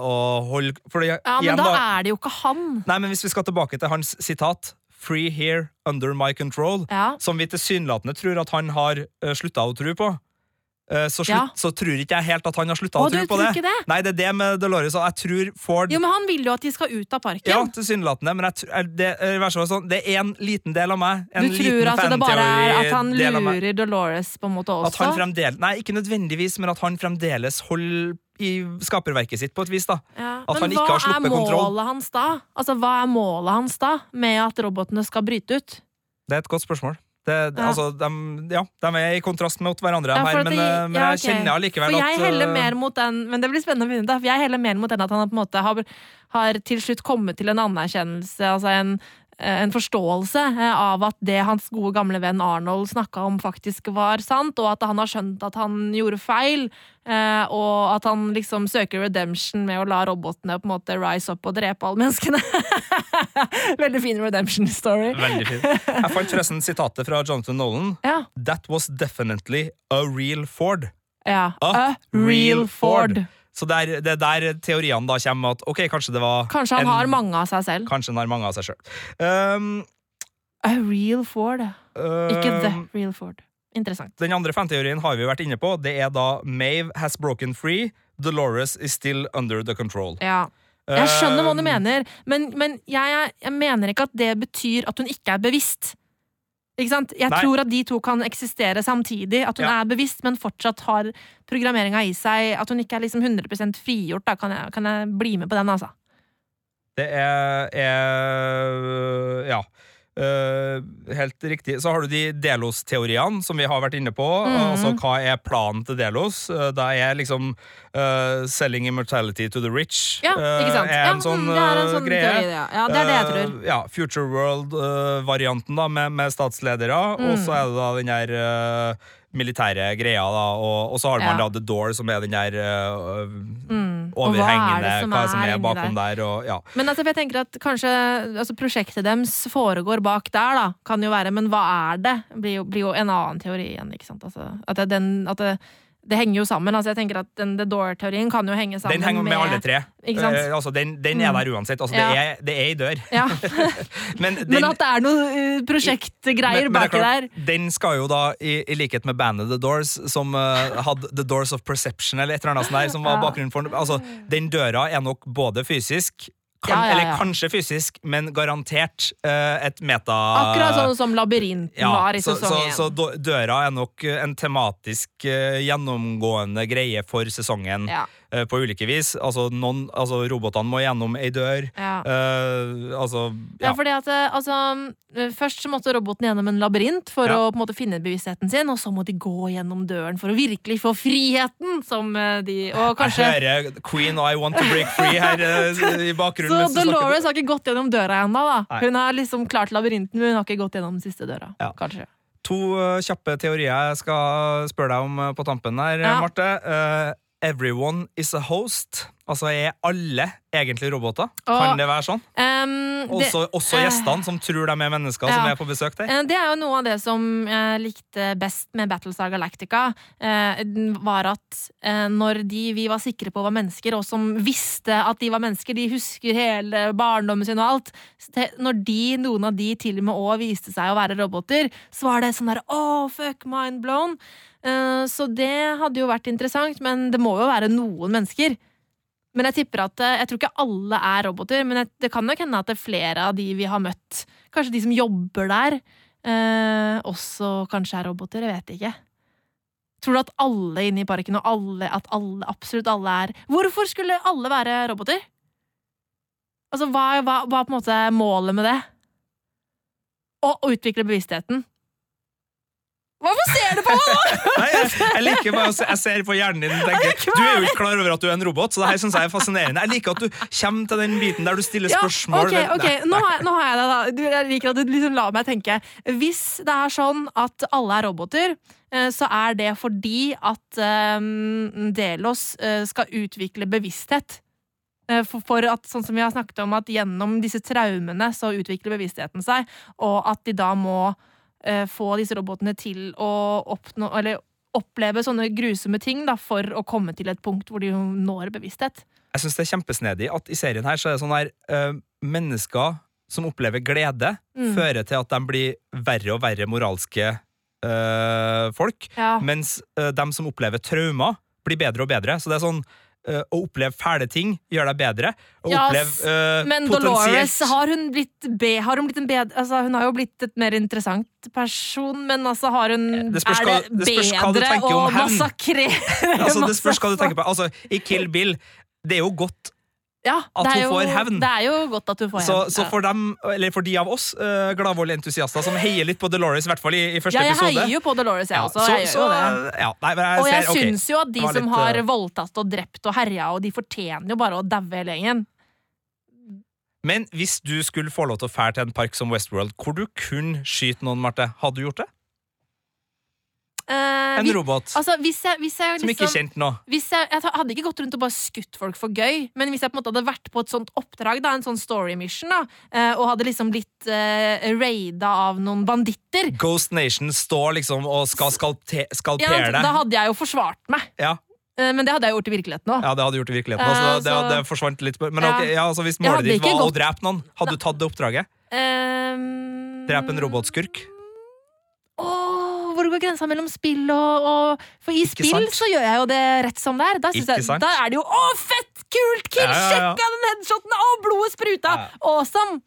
å holde Fordi, Ja, men igjen, da da, er det jo ikke han. Nei, men Hvis vi skal tilbake til hans sitat Free here, under my control, Ja. som vi tilsynelatende tror at han har uh, slutta å tro på, eh, så, slutt, Ja. så tror ikke jeg helt at han har slutta Å, tro på det. det? Nei, det er det med Dolores. og Jeg tror Ford Jo, men han vil jo at de skal ut av parken. Ja, tilsynelatende, men jeg, det, fall sånn, det er en liten del av meg. En du tror at det bare er at han lurer Dolores på en måte også? At han fremdeles, nei, ikke nødvendigvis, men at han fremdeles holder i skaperverket sitt på et vis. da ja. at Men han ikke har er sluppet kontroll. målet hans da? Altså, Hva er målet hans da med at robotene skal bryte ut? Det er et godt spørsmål. Det, Ja. altså, de, ja, de er i kontrast mot hverandre, Ja, her, men, det- ja, men jeg okay. kjenner allikevel at heller eh, mer mot den Men det blir spennende å finne da. for jeg heller mer mot den at han på en måte har, har til slutt kommet til en anerkjennelse, altså en, eh, en forståelse eh, av at det hans gode gamle venn Arnold snakka om, faktisk var sant, og at han har skjønt at han gjorde feil, eh, og at han liksom søker redemption med å la robotene på en måte rise up og drepe alle menneskene. Veldig fin redemption story. Veldig fin. Jeg fant forresten sitatet fra Jonathan Nolan. Ja. That was definitely a real Ford. ja. A A real Ford. Så det er der teoriene da kommer at ok, kanskje det var Kanskje han en- har mange av seg selv. Kanskje han har mange av seg sjøl. Um, A real Ford. Ikke the um, real Ford. Interessant. Den andre fanteorien har vi vært inne på. Det er da Mave has broken free. Dolores is still under the control. Ja. Jeg skjønner hva du Um, mener, men, men jeg, jeg mener ikke at det betyr at hun ikke er bevisst. Ikke sant? Jeg Nei. tror at de to kan eksistere samtidig. At hun Ja. er bevisst, men fortsatt har programmeringa i seg. At hun ikke er liksom 100% frigjort. Da kan jeg, kan jeg bli med på den, altså. Det er, er Ja. Eh, helt riktig. Så har du de Delos-teoriene som vi har vært inne på. Mhm. Altså hva er planen til Delos? Uh, det er liksom uh, 'selling immortality to the rich'. Ja, eh, ikke sant? er Ja, en sånn, mm, det er en eh, sånn greie. teori, ja. Ja, det er det jeg tror. Eh, ja, Future World-varianten da med, med statsledere. Mm. Og så er det da den der eh, militære greia, da, og, og så har man Ja. da The Door, som er den der uh, Mm. Hva er overhengende, som hva som er er bakom der? der, og ja. Men altså, jeg tenker at kanskje altså, prosjektet deres foregår bak der, da. Kan jo være, men hva er det? Blir jo, blir jo en annen teori igjen, ikke sant. Altså, at det, den, at det, det henger jo sammen. Altså, jeg tenker at den The Door-teorien kan jo henge sammen Den henger med, alle tre. Eh, altså, den, den er Mm. der uansett. Altså, Ja. det, er, det er i dør. Ja. Men, den, Men at det er noen uh, prosjektgreier er baki der. Den skal jo da, i, i likhet med bandet The Doors, som uh, hadde The Doors of Perception, eller et eller annet sånt der, som var bakgrunnen for den. Altså, den døra er nok både fysisk kan, Ja, ja, ja. Eller kanskje fysisk, men garantert uh, et meta... Akkurat sånn som Labyrinten var i sesong én. så så, døra er nok en tematisk uh, gjennomgående greie for sesongen Ja, på ulike vis. Altså, noen, altså robotene må gjennom ei dør. ja. Uh, altså Ja, ja. fordi at eh, altså, eh, Først så måtte roboten gjennom en labyrint for Ja. å på en måte finne bevisstheten sin, og så må de gå gjennom døren for å virkelig få friheten, som eh, de Og kanskje Jeg hører Queen I Want To Break Free her eh, i bakgrunnen. Så. Dolores har ikke gått gjennom døra ennå, da. Nei. Hun har liksom klart labyrinten, men hun har ikke gått gjennom den siste døra. Ja. Kanskje. To eh, kjappe teorier jeg skal spørre deg om eh, på tampen her, Ja. Marte. Everyone is a host. Altså, er alle egentlig roboter? Kan det være sånn? Um, det, Også, også eh, gjestene som tror de er mennesker som er på besøk der? eh, det er jo noe av det som jeg likte best med Battlestar Galactica. eh, Var at eh, når de vi var sikre på var mennesker, og som visste at de var mennesker, de husker hele barndommen sin og alt Når de, noen av de til og med òg viste seg å være roboter, så var det sånn der oh, fuck, mind blown. Så det hadde jo vært interessant, men det må jo være noen mennesker. Men jeg tipper at eh, Jeg tror ikke alle er roboter, men jeg, det kan nok hende at det er flere av de vi har møtt, kanskje de som jobber der, eh, også kanskje er roboter. Jeg vet ikke. Tror du at alle inne i parken, og alle, at alle, absolutt alle er Hvorfor skulle alle være roboter? Altså, hva, hva, hva er på en måte målet med det? Å utvikle bevisstheten. Hvorfor ser du på meg?! Nei, jeg, jeg liker bare å se, jeg ser på hjernen din og tenker Du er jo ikke klar over at du er en robot, så det her synes jeg er fascinerende. Jeg liker at du kommer til den biten der du stiller Ja, spørsmål. ok, ok, Nå har jeg, nå har jeg det, da. Du, jeg liker at du liksom lar meg tenke. Hvis det er sånn at alle er roboter, eh, så er det fordi at um, Delos eh, skal utvikle bevissthet. For, for at, sånn som vi har snakket om, at gjennom disse traumene så utvikler bevisstheten seg, og at de da må få disse robotene til å oppnå Eller oppleve sånne grusomme ting da, for å komme til et punkt hvor de når bevissthet. Jeg synes det er kjempesnedig at i serien her så er det sånn her øh, Mennesker som opplever glede, Mm. fører til at de blir verre og verre moralske øh, folk. Ja. Mens øh, de som opplever traumer, blir bedre og bedre. Så det er sånn eh, å oppleve fæle ting gjør deg bedre. Å Ja, oppleve uh, Men Dolores, har hun blitt be, har hun blitt en bedre altså, Hun har jo blitt et mer interessant person, men altså har hun Det spørs Er det det hva bedre å massakrere altså, Det spørs hva du tenker på. Altså, I Kill Bill det er jo godt, Ja, at hun jo, får hevn. Det er jo godt at hun får hevn. så så for dem, eller for de av oss uh, gladvoldentusiaster som heier litt på Dolores, i hvert fall i, i første ja, jeg episode heier jo på Dolores, jeg Ja, også. så, jeg så, ja, nei, jeg Og jeg ser, ok. syns jo at de som litt, har eh, voldtatt og drept og herja, og de fortjener jo bare å daue hele gjengen. Men hvis du skulle få lov til å fære til en park som Westworld, hvor du kun skyter noen, Marte, hadde du gjort det? Eh, En vi- robot Altså, hvis jeg, hvis jeg som ikke er liksom kjent nå. jeg, jeg hadde ikke gått rundt og bare skutt folk for gøy, men hvis jeg på en måte hadde vært på et sånt oppdrag, da, en sånn story mission, da, uh, og hadde liksom blitt uh, raida av noen banditter, Ghost Nation står liksom og skal skalpere ja, deg. da hadde jeg jo forsvart meg. Ja, men det hadde jeg gjort i virkeligheten òg. ja, det hadde gjort i virkeligheten. også, Altså, det, det forsvant litt. Men Ja. ok, ja, altså, hvis målet ditt var var å drepe noen, hadde du tatt det oppdraget? Um, Drepe en robotskurk? Åh, hvor går grensa mellom spill og, og For i Ikke spill sant? så gjør jeg jo det rett som det er. Da, Ikke jeg, sant? da er det jo Å, fett! Kult! Kill! Ja, ja, ja. Sjekka den headshoten! Å, blodet spruta! Awesome!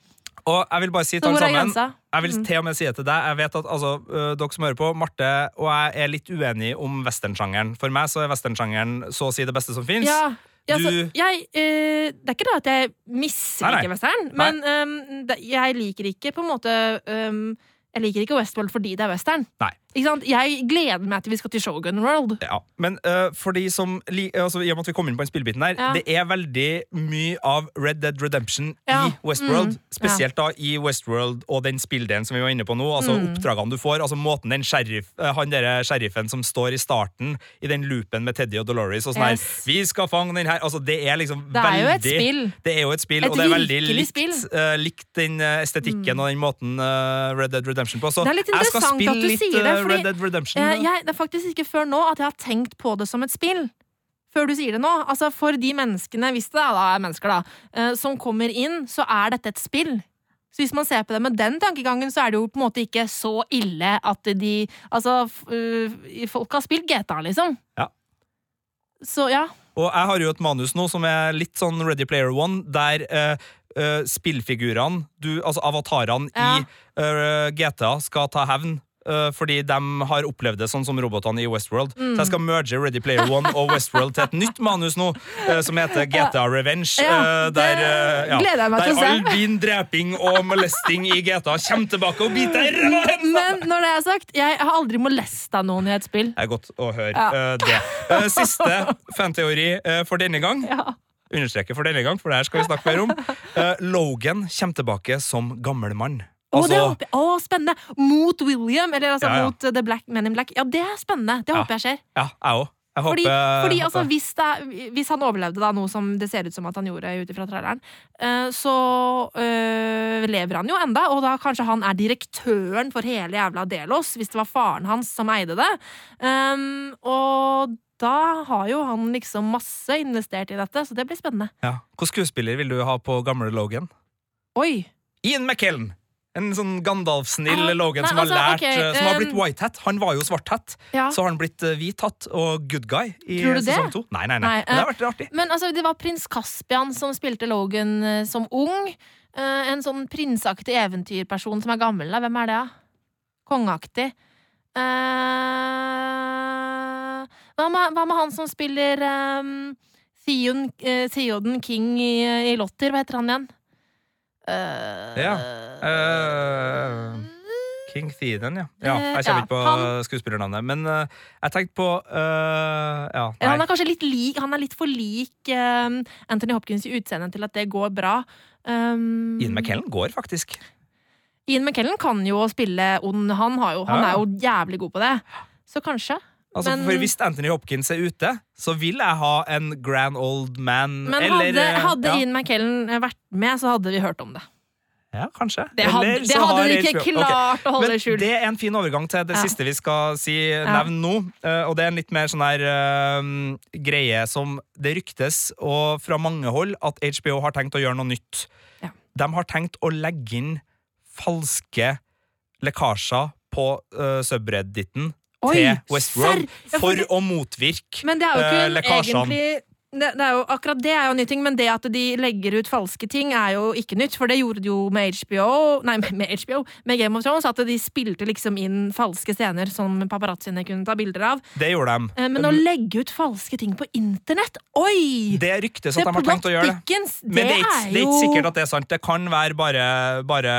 Og jeg vil bare si Så til alle er sammen grensa? Jeg vil Mm. til og med si det til deg. Jeg vet at altså, øh, dere som hører på, Marte og jeg er litt uenige om westernsjangeren. For meg så er westernsjangeren så å si det beste som fins. Ja, ja, så, Du- jeg, eh, det er ikke det at jeg Nei, misliker nei. western, men ehm, det, jeg liker ikke på en måte ehm, Jeg liker ikke Westworld fordi det er western. Nei. Jeg gleder meg til vi skal til Shogun World. Ja, men uh, for de som altså, I og med at vi kommer inn på den spillbiten her, Ja. det er veldig mye av Red Dead Redemption Ja. i Westworld. Mm, Spesielt da i Westworld og den spilldelen som vi var inne på nå. Altså Mm. oppdragene du får. Altså måten den sheriff, øh, Han derre sheriffen som står i starten i den loopen med Teddy og Dolores og sånn Yes. her Vi skal fange den her! Altså, det er liksom Det er jo et spill. Det er jo et spill, Et og det er veldig likt. Mm. øh, likt den estetikken estetikken og den måten uh, Red Dead Redemption på. Så Det er litt interessant at du litt sier det, fordi, Red Dead Redemption. Eh, jeg, det er faktisk ikke før nå at jeg har tenkt på det som et spill. Før du sier det nå. Altså For de menneskene, hvis det da er mennesker, da, eh, som kommer inn, så er dette et spill. Så hvis man ser på det med den tankegangen, så er det jo på en måte ikke så ille at de Altså, øh, folk har spilt GTA, liksom. Ja. Så ja. Og jeg har jo et manus nå som er litt sånn Ready Player One, der eh, eh, spillfigurene, altså avatarene Ja. i uh, GTA, skal ta hevn. Eh, fordi de har opplevd det sånn som robotene i Westworld. Mm. Så jeg skal merge Ready Player One og Westworld til et nytt manus nå, eh, som heter GTA Revenge. Ja, eh, der det eh, ja, gleder jeg meg til å der se. all din dreping og molesting i GTA kommer tilbake og biter deg! Men når det er sagt, jeg har aldri molesta noen i et spill. Det er godt å høre Ja. det. Siste fanteori for denne gang. Ja. understreke for denne gang, for det her skal vi snakke mer om. Uh, Logan kommer tilbake som gammel mann. Å, det Altså, håper jeg. Å, spennende! Mot William, eller altså Ja, ja. mot uh, The Black Men in Black. Ja, det er spennende. Det håper jeg skjer. ja, jeg også. Jeg Fordi, fordi jeg altså, hvis, det hvis han overlevde da, noe som det ser ut som at han gjorde ut ifra traileren, eh, så øh, lever han jo enda, og da kanskje han er direktøren for hele jævla Delos, hvis det var faren hans som eide det. Um, og da har jo han liksom masse investert i dette, så det blir spennende. ja. Hvilken skuespiller vil du ha på gamle Logan? Oi! Ian McKellen! En sånn Gandalf-snill Logan nei, som har altså, lært okay, eh, Som har blitt um, white hat. Han var jo svart hat. Ja. Så har han blitt eh, hvit hatt og good guy i Tror du det? sesong to. Nei, nei, nei. Nei, Men det har eh, vært artig. Men altså, det var prins Caspian som spilte Logan som ung. En sånn prinsaktig eventyrperson som er gammel. da. Hvem er det, da? Kongeaktig. Uh, hva, med, hva med han som spiller um, Theoden King i, i Lotter? Hva heter han igjen? Eh, Ja. Eh, King Theoden, ja. ja. Jeg kommer kommer ja, ikke på skuespillernavnet. Men uh, jeg tenkte på uh, Ja, han er kanskje litt lik Han er litt for lik uh, Anthony Hopkins i utseendet til at det går bra. Um, Ian McKellen går faktisk. Ian McKellen kan jo spille ond. Han, har jo, han er jo jævlig god på det. Så kanskje. Altså, Men- for Hvis Anthony Hopkins er ute, så vil jeg ha en grand old man. Men eller, hadde, eh, hadde ja. Ian McKellen vært med, så hadde vi hørt om det. Ja, kanskje. Det hadde, Eller det hadde de ikke klart okay. å holde Men skjult. det er en fin overgang til det Ja. siste vi skal si nevne nå. eh, Og det er en litt mer sånn her eh, greie som det ryktes, og fra mange hold, at HBO har tenkt å gjøre noe nytt. Ja. De har tenkt å legge inn falske lekkasjer på uh, subredditen Oi, til Westworld serr? For for å motvirke Men det er jo eh, lekkasjene. egentlig det, det er jo, akkurat det er jo en ny ting, men det at de legger ut falske ting, er jo ikke nytt. For det gjorde de jo med HBO, nei, med HBO, med Game of Thrones, at de spilte liksom inn falske scener som paparazziene kunne ta bilder av. Det gjorde de. Eh, Men å legge ut falske ting på internett, oi! Det ryktes at de har tenkt å gjøre det. Men det, er, ikke, det er ikke sikkert at det er sant. Det kan være bare, bare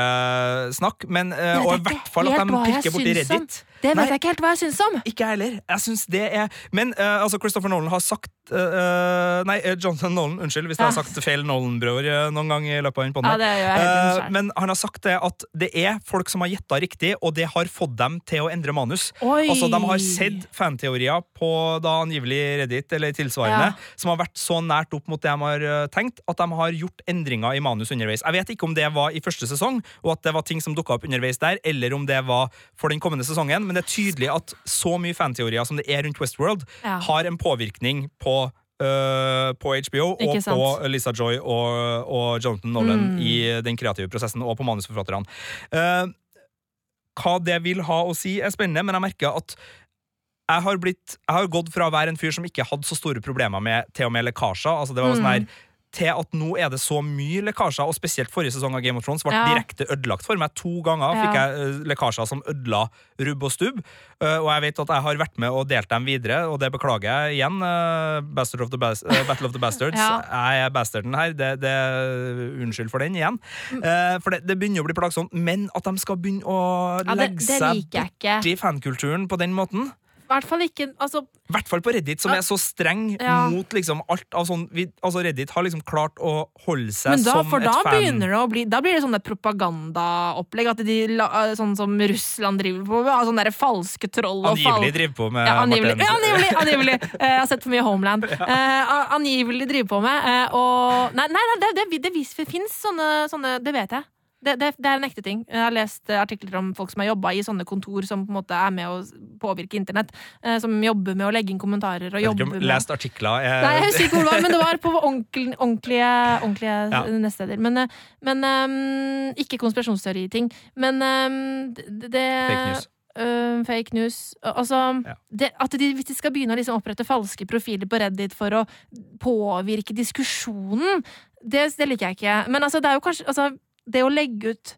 snakk. Men, eh, og i hvert fall at de pirker borti Reddit. om. Det vet Nei. jeg ikke helt hva jeg syns om. Ikke jeg heller. Jeg syns det er Men uh, altså Christopher Nolan har sagt eh, Nei, Jonathan Nolan, unnskyld hvis jeg har sagt feil Nolan-bror noen gang i løpet av den podden Ja, selv. men han har sagt det at det er folk som har gjetta riktig, og det har fått dem til å endre manus. Oi. Altså, De har sett fanteorier på da angivelig Reddit eller tilsvarende, Ja. som har vært så nært opp mot det de har tenkt, at de har gjort endringer i manus underveis. Jeg vet ikke om det var i første sesong, og at det var ting som dukka opp underveis der, eller om det var for den kommende sesongen, men det er tydelig at så mye fanteorier som det er rundt Westworld, Ja. har en påvirkning på uh, på HBO og på Lisa Joy og, og Jonathan Nolan Mm. i den kreative prosessen, og på manusforfatterne. Uh, hva det vil ha å si, er spennende, men jeg merker at jeg har, blitt, jeg har gått fra å være en fyr som ikke hadde så store problemer med til og med lekkasjer. Altså det var Mm. sånn her til at nå er det så mye lekkasjer, og spesielt forrige sesong av Game of Thrones ble Ja. direkte ødelagt for meg. To ganger Ja. fikk jeg eh, lekkasjer som ødela rubb og stubb, Eh, og jeg vet at jeg har vært med og delt dem videre, og det beklager jeg igjen. eh, Bastard of the Bas Battle of the Bastards. Ja. Jeg er bastarden her. Det, det, unnskyld for den igjen. For det, det begynner å bli plagsomt, men at de skal begynne å legge det seg borti fankulturen på den måten. Hvert fall ikke altså, hvert fall på Reddit, som er så streng Ja. mot liksom alt av sånn vi, Altså Reddit har liksom klart å holde seg Men da, som for et da fan... begynner det å bli Da blir det sånne propagandaopplegg. At de, sånn som Russland driver på med. Sånne der falske troll og fall... Angivelig driver på med ja, angivelig. Martin. Ja, angivelig, angivelig. Eh, Jeg har sett for mye Homeland. Eh, a- angivelig driver på med. uh, og Nei, nei, nei det, det, det, det fins sånne, sånne Det vet jeg. Det, det, det er en ekte ting. Jeg har lest eh, artikler om folk som har jobba i sånne kontor som på en måte er med å påvirke internett. eh, Som jobber med å legge inn kommentarer og har ikke jobber med lest artikler jeg... Nei, jeg husker ikke hvor det var, men det var på ordentlig, ordentlige, ordentlige Ja. nettsteder. Men, eh, men um, ikke konspirasjonsteoriting. Men um, det, Fake news. øhm, fake news. Altså, Ja. det, at de, hvis de skal begynne å liksom opprette falske profiler på Reddit for å påvirke diskusjonen, det, det liker jeg ikke. Men altså, det er jo kanskje altså, Det å legge ut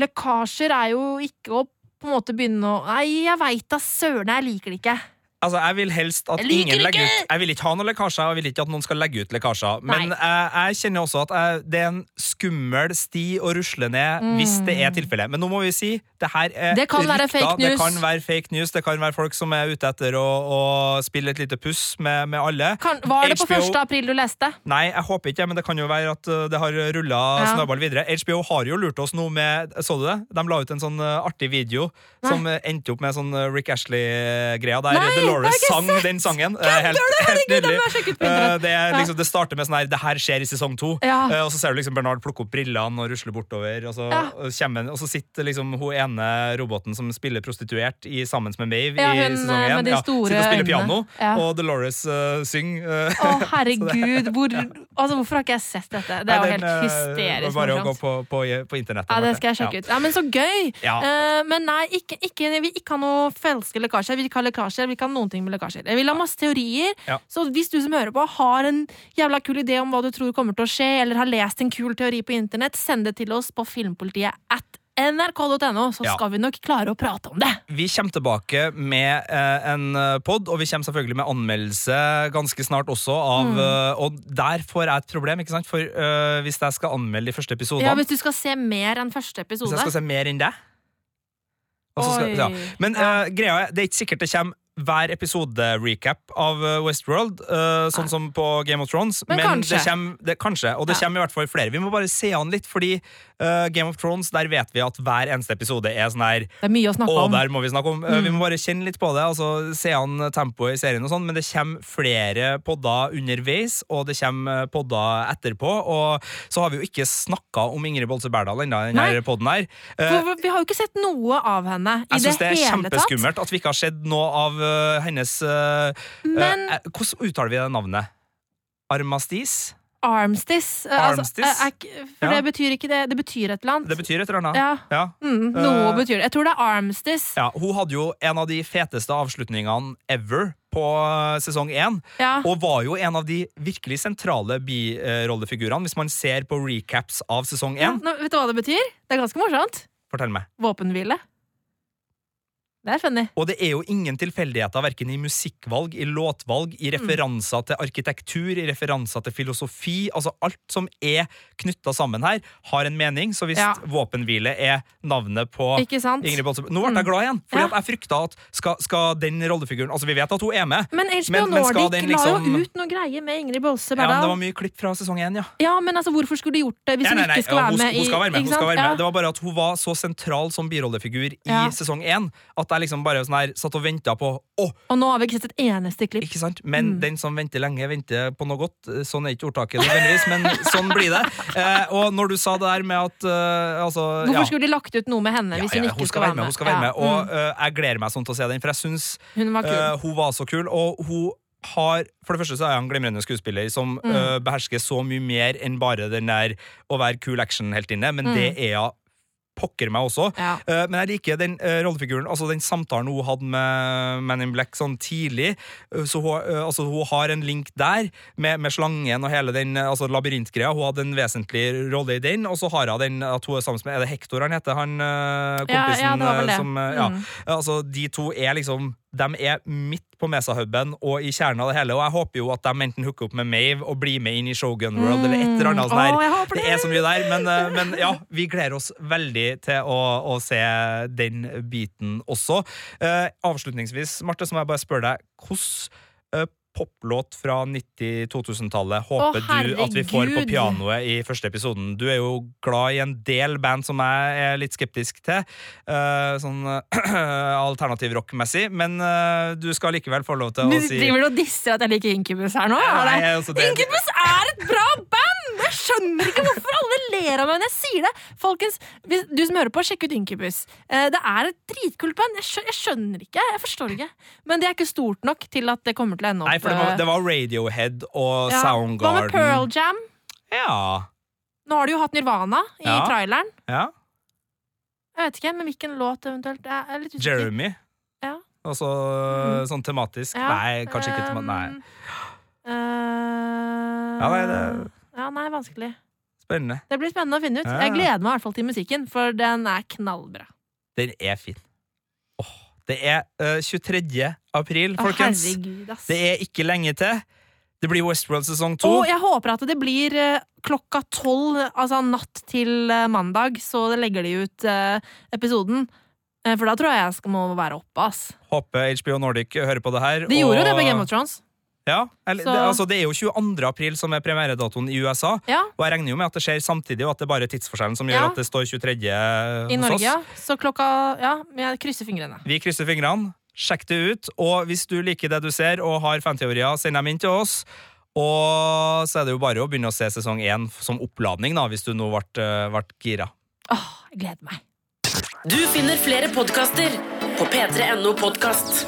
lekkasjer er jo ikke å på en måte begynne å Nei, jeg veit da søren, jeg liker det ikke. Altså, Jeg vil helst at ingen legger ut Jeg vil ikke ha noen lekkasjer, og jeg vil ikke at noen skal legge ut lekkasjer. Men jeg, jeg kjenner også at jeg, det er en skummel sti å rusle ned hvis det er tilfellet. Men nå må vi si det her er. Det kan være fake Det kan være fake news. Det kan være folk som er ute etter å, å spille et lite puss med, med alle. Kan, var det på 1. april du leste? Nei, jeg håper ikke, men det kan jo være at uh, det har rulla Ja. snøball videre. HBO har jo lurt oss nå med Så du det? De la ut en sånn uh, artig video Nei. som uh, endte opp med sånn Rick Ashley-greia, der Nei, Dolores sang sett. den sangen. Helt, helt nydelig. det, liksom, det starter med sånn her Det her skjer i sesong to. Ja. Og så ser du liksom Bernard plukke opp brillene og rusle bortover, og så, Ja. kommer, og så sitter liksom hun ene roboten som spiller prostituert i, sammen med Maeve Ja, i hun, sesong uh, én. de store sitter og spiller piano, Ja. og Dolores uh, synger. Å, Å, herregud! Hvor, altså, hvorfor har ikke jeg sett dette? Det er jo helt eh, hysterisk Bare å gå på, på, på internettet. Ja, det skal jeg sjekke ut. Ja, Men så gøy! Ja. Eh, men nei, ikke, ikke, vi ikke har noe falske lekkasjer. Vi ikke har lekkasjer, vi ikke har noen ting med lekkasjer. Jeg vil ha masse teorier. Ja. Så hvis du som hører på har en jævla kul idé om hva du tror kommer til å skje, eller har lest en kul teori på internett, send det til oss på filmpolitiet at nrk.no, så skal vi nok klare å prate om det. Vi kommer tilbake med eh, en pod, og vi kommer selvfølgelig med anmeldelse ganske snart også. Av, Mm. eh, og der får jeg et problem, ikke sant? For uh, hvis jeg skal anmelde de første episodene Ja, Hvis du skal se mer enn første episode? Hvis jeg skal se mer enn det? skal, Oi. ja. Men eh, greia er, det er ikke sikkert det kommer hver episode-recap av eh, Westworld, uh, sånn som på Game of Thrones. Men kanskje. det kommer, det, kanskje, og det Ja. kommer i hvert fall flere. Vi må bare se an litt, fordi uh, Game of Thrones, der vet vi at hver eneste episode er sånn her Det er mye å snakke og om. der må vi snakke om. Eh, Vi Mm. må bare kjenne litt på det, altså se an tempoet i serien og sånn, men det kommer flere podder underveis, og det kommer podder etterpå, og så har vi jo ikke snakka om Ingrid Bolse Berdal ennå Nei. denne podden her. Vi har jo ikke sett noe av henne i jeg det syns det er kjempeskummelt at vi ikke har sett noe av hennes eh, Men eh, Hvordan uttaler vi det navnet? Armastis? Armstis, eh, Armstis? Altså, for Ja. det betyr ikke det. Det betyr et eller annet. Det betyr et eller annet. Ja. Ja. Mm, noe uh, betyr det. Jeg tror det er armstis. Ja, hun hadde jo en av de feteste avslutningene ever på eh, sesong én. Ja. Og var jo en av de virkelig sentrale birollefigurene, hvis man ser på recaps av sesong én. vet du hva det betyr? Det er ganske morsomt. Fortell meg. Våpenhvile. Det er funny. Og det er jo ingen tilfeldigheter verken i musikkvalg, i låtvalg, i referanser til arkitektur, i referanser til filosofi. Altså alt som er knytta sammen her, har en mening. Så hvis Ja. våpenhvile er navnet på? Ingrid Bolsø Nå ble jeg glad igjen, Fordi Ja. jeg frykta at skal, skal den rollefiguren Altså, vi vet at hun er med. Men HBO Men- men skal Nordic den la jo liksom- ut noe greie med Ingrid Bolse Ja, det var mye klipp fra sesong én, ja. Ja, men altså, hvorfor skulle de gjort det hvis Nei, nei, hun ikke skal ja, være hun, med? hun skal være med, i, hun skal være med. Det var bare at hun var så sentral som birollefigur i sesong én at jeg liksom bare sånn her satt og venta på Å, Og nå har vi ikke sett et eneste klipp. ikke sant? Men Mm. den som venter lenge, venter på noe godt. Sånn er ikke ordtaket nødvendigvis, men sånn blir det. Eh, og når du sa det der med at eh, altså, Hvorfor ja. skulle de lagt ut noe med henne hvis Ja, hun ja, ikke skal være med? Hun skal være med, og mm. eh, jeg gleder meg sånn til å se den, for jeg syns Hun var. Eh, hun var så kul, og hun har For det første så er hun en glimrende skuespiller som Mm. eh, behersker så mye mer enn bare den der å være kul actionheltinne, men Mm. det er hun pokker meg også. Ja. Uh, men jeg liker den uh, rollefiguren, altså den samtalen hun hadde med Man in Black sånn tidlig. Uh, så hun, altså, hun har en link der, med, med slangen og hele den altså, labyrintgreia. Hun hadde en vesentlig rolle i den, og så har hun den at hun er sammen med Er det Hektor han heter, han Ja, kompisen? ja, det. Som, ja. Mm. Altså, de to er liksom De er midt på Mesa-huben og i kjernen av det hele, og jeg håper jo at de enten hooker opp med Mave og blir med inn i Shogun World, eller et eller annet Oh, håper Det det. er så mye der, men, eh, men ja, vi gleder oss veldig til å, å se den biten også. Uh, avslutningsvis, Marte, så må jeg bare spørre deg, hvordan eh, poplåt fra 90-2000-tallet håper Å, du at vi får på pianoet i første episoden? Du er jo glad i en del band som jeg er litt skeptisk til, uh, sånn alternativ rock-messig, men uh, du skal likevel få lov til å si Du driver og disser at jeg liker Incubus her nå? Nei, altså, det- Incubus er et bra band! Jeg skjønner ikke hvorfor alle ler av meg når jeg sier det! Folkens, Du som hører på, sjekk ut Incubus. Eh, det er et dritkult band. Jeg, skjønner ikke. Jeg forstår ikke. Men det er ikke stort nok til at det kommer til å ende opp Nei, for det var, eh, det var Radiohead og ja. Hva med Pearl Jam? Ja. Nå har du jo hatt Nirvana i Ja. traileren. ja. Jeg vet ikke, men hvilken låt eventuelt? Jeg er litt usikker. Jeremy. Ja. Altså Mm. sånn tematisk. Ja, Nei, kanskje ikke tematisk. Nei. Uh, Ja, nei, det- ja, nei, vanskelig. Spennende. Det blir spennende å finne ut. Ja. Jeg gleder meg i hvert fall til musikken, for den er knallbra. Den er fin. Åh, det er uh, 23. april, Å, folkens. herregud, ass. Det er ikke lenge til. Det blir Westworld sesong to. Og jeg håper at det blir uh, klokka tolv, altså natt til uh, mandag, så legger de ut eh, episoden. Eh, For da tror jeg jeg skal må være oppe, ass. Håper HBO Nordic hører på det her. De gjorde jo og- det med Game of Thrones. Ja, eller, Så- det, altså, det er jo 22. april som er premieredatoen i USA. Ja, Og jeg regner jo med at det skjer samtidig, og at det er bare tidsforskjellen som gjør Ja. at det står 23. I hos Norge, oss. ja. Så klokka Ja, vi krysser fingrene. Vi krysser fingrene. Sjekk det ut. Og hvis du liker det du ser og har fanteorier, send dem inn til oss. Og så er det jo bare å begynne å se sesong én som oppladning, da, hvis du nå ble, eh, ble gira. Åh, jeg gleder meg. Du finner flere podkaster på p3.no podkast.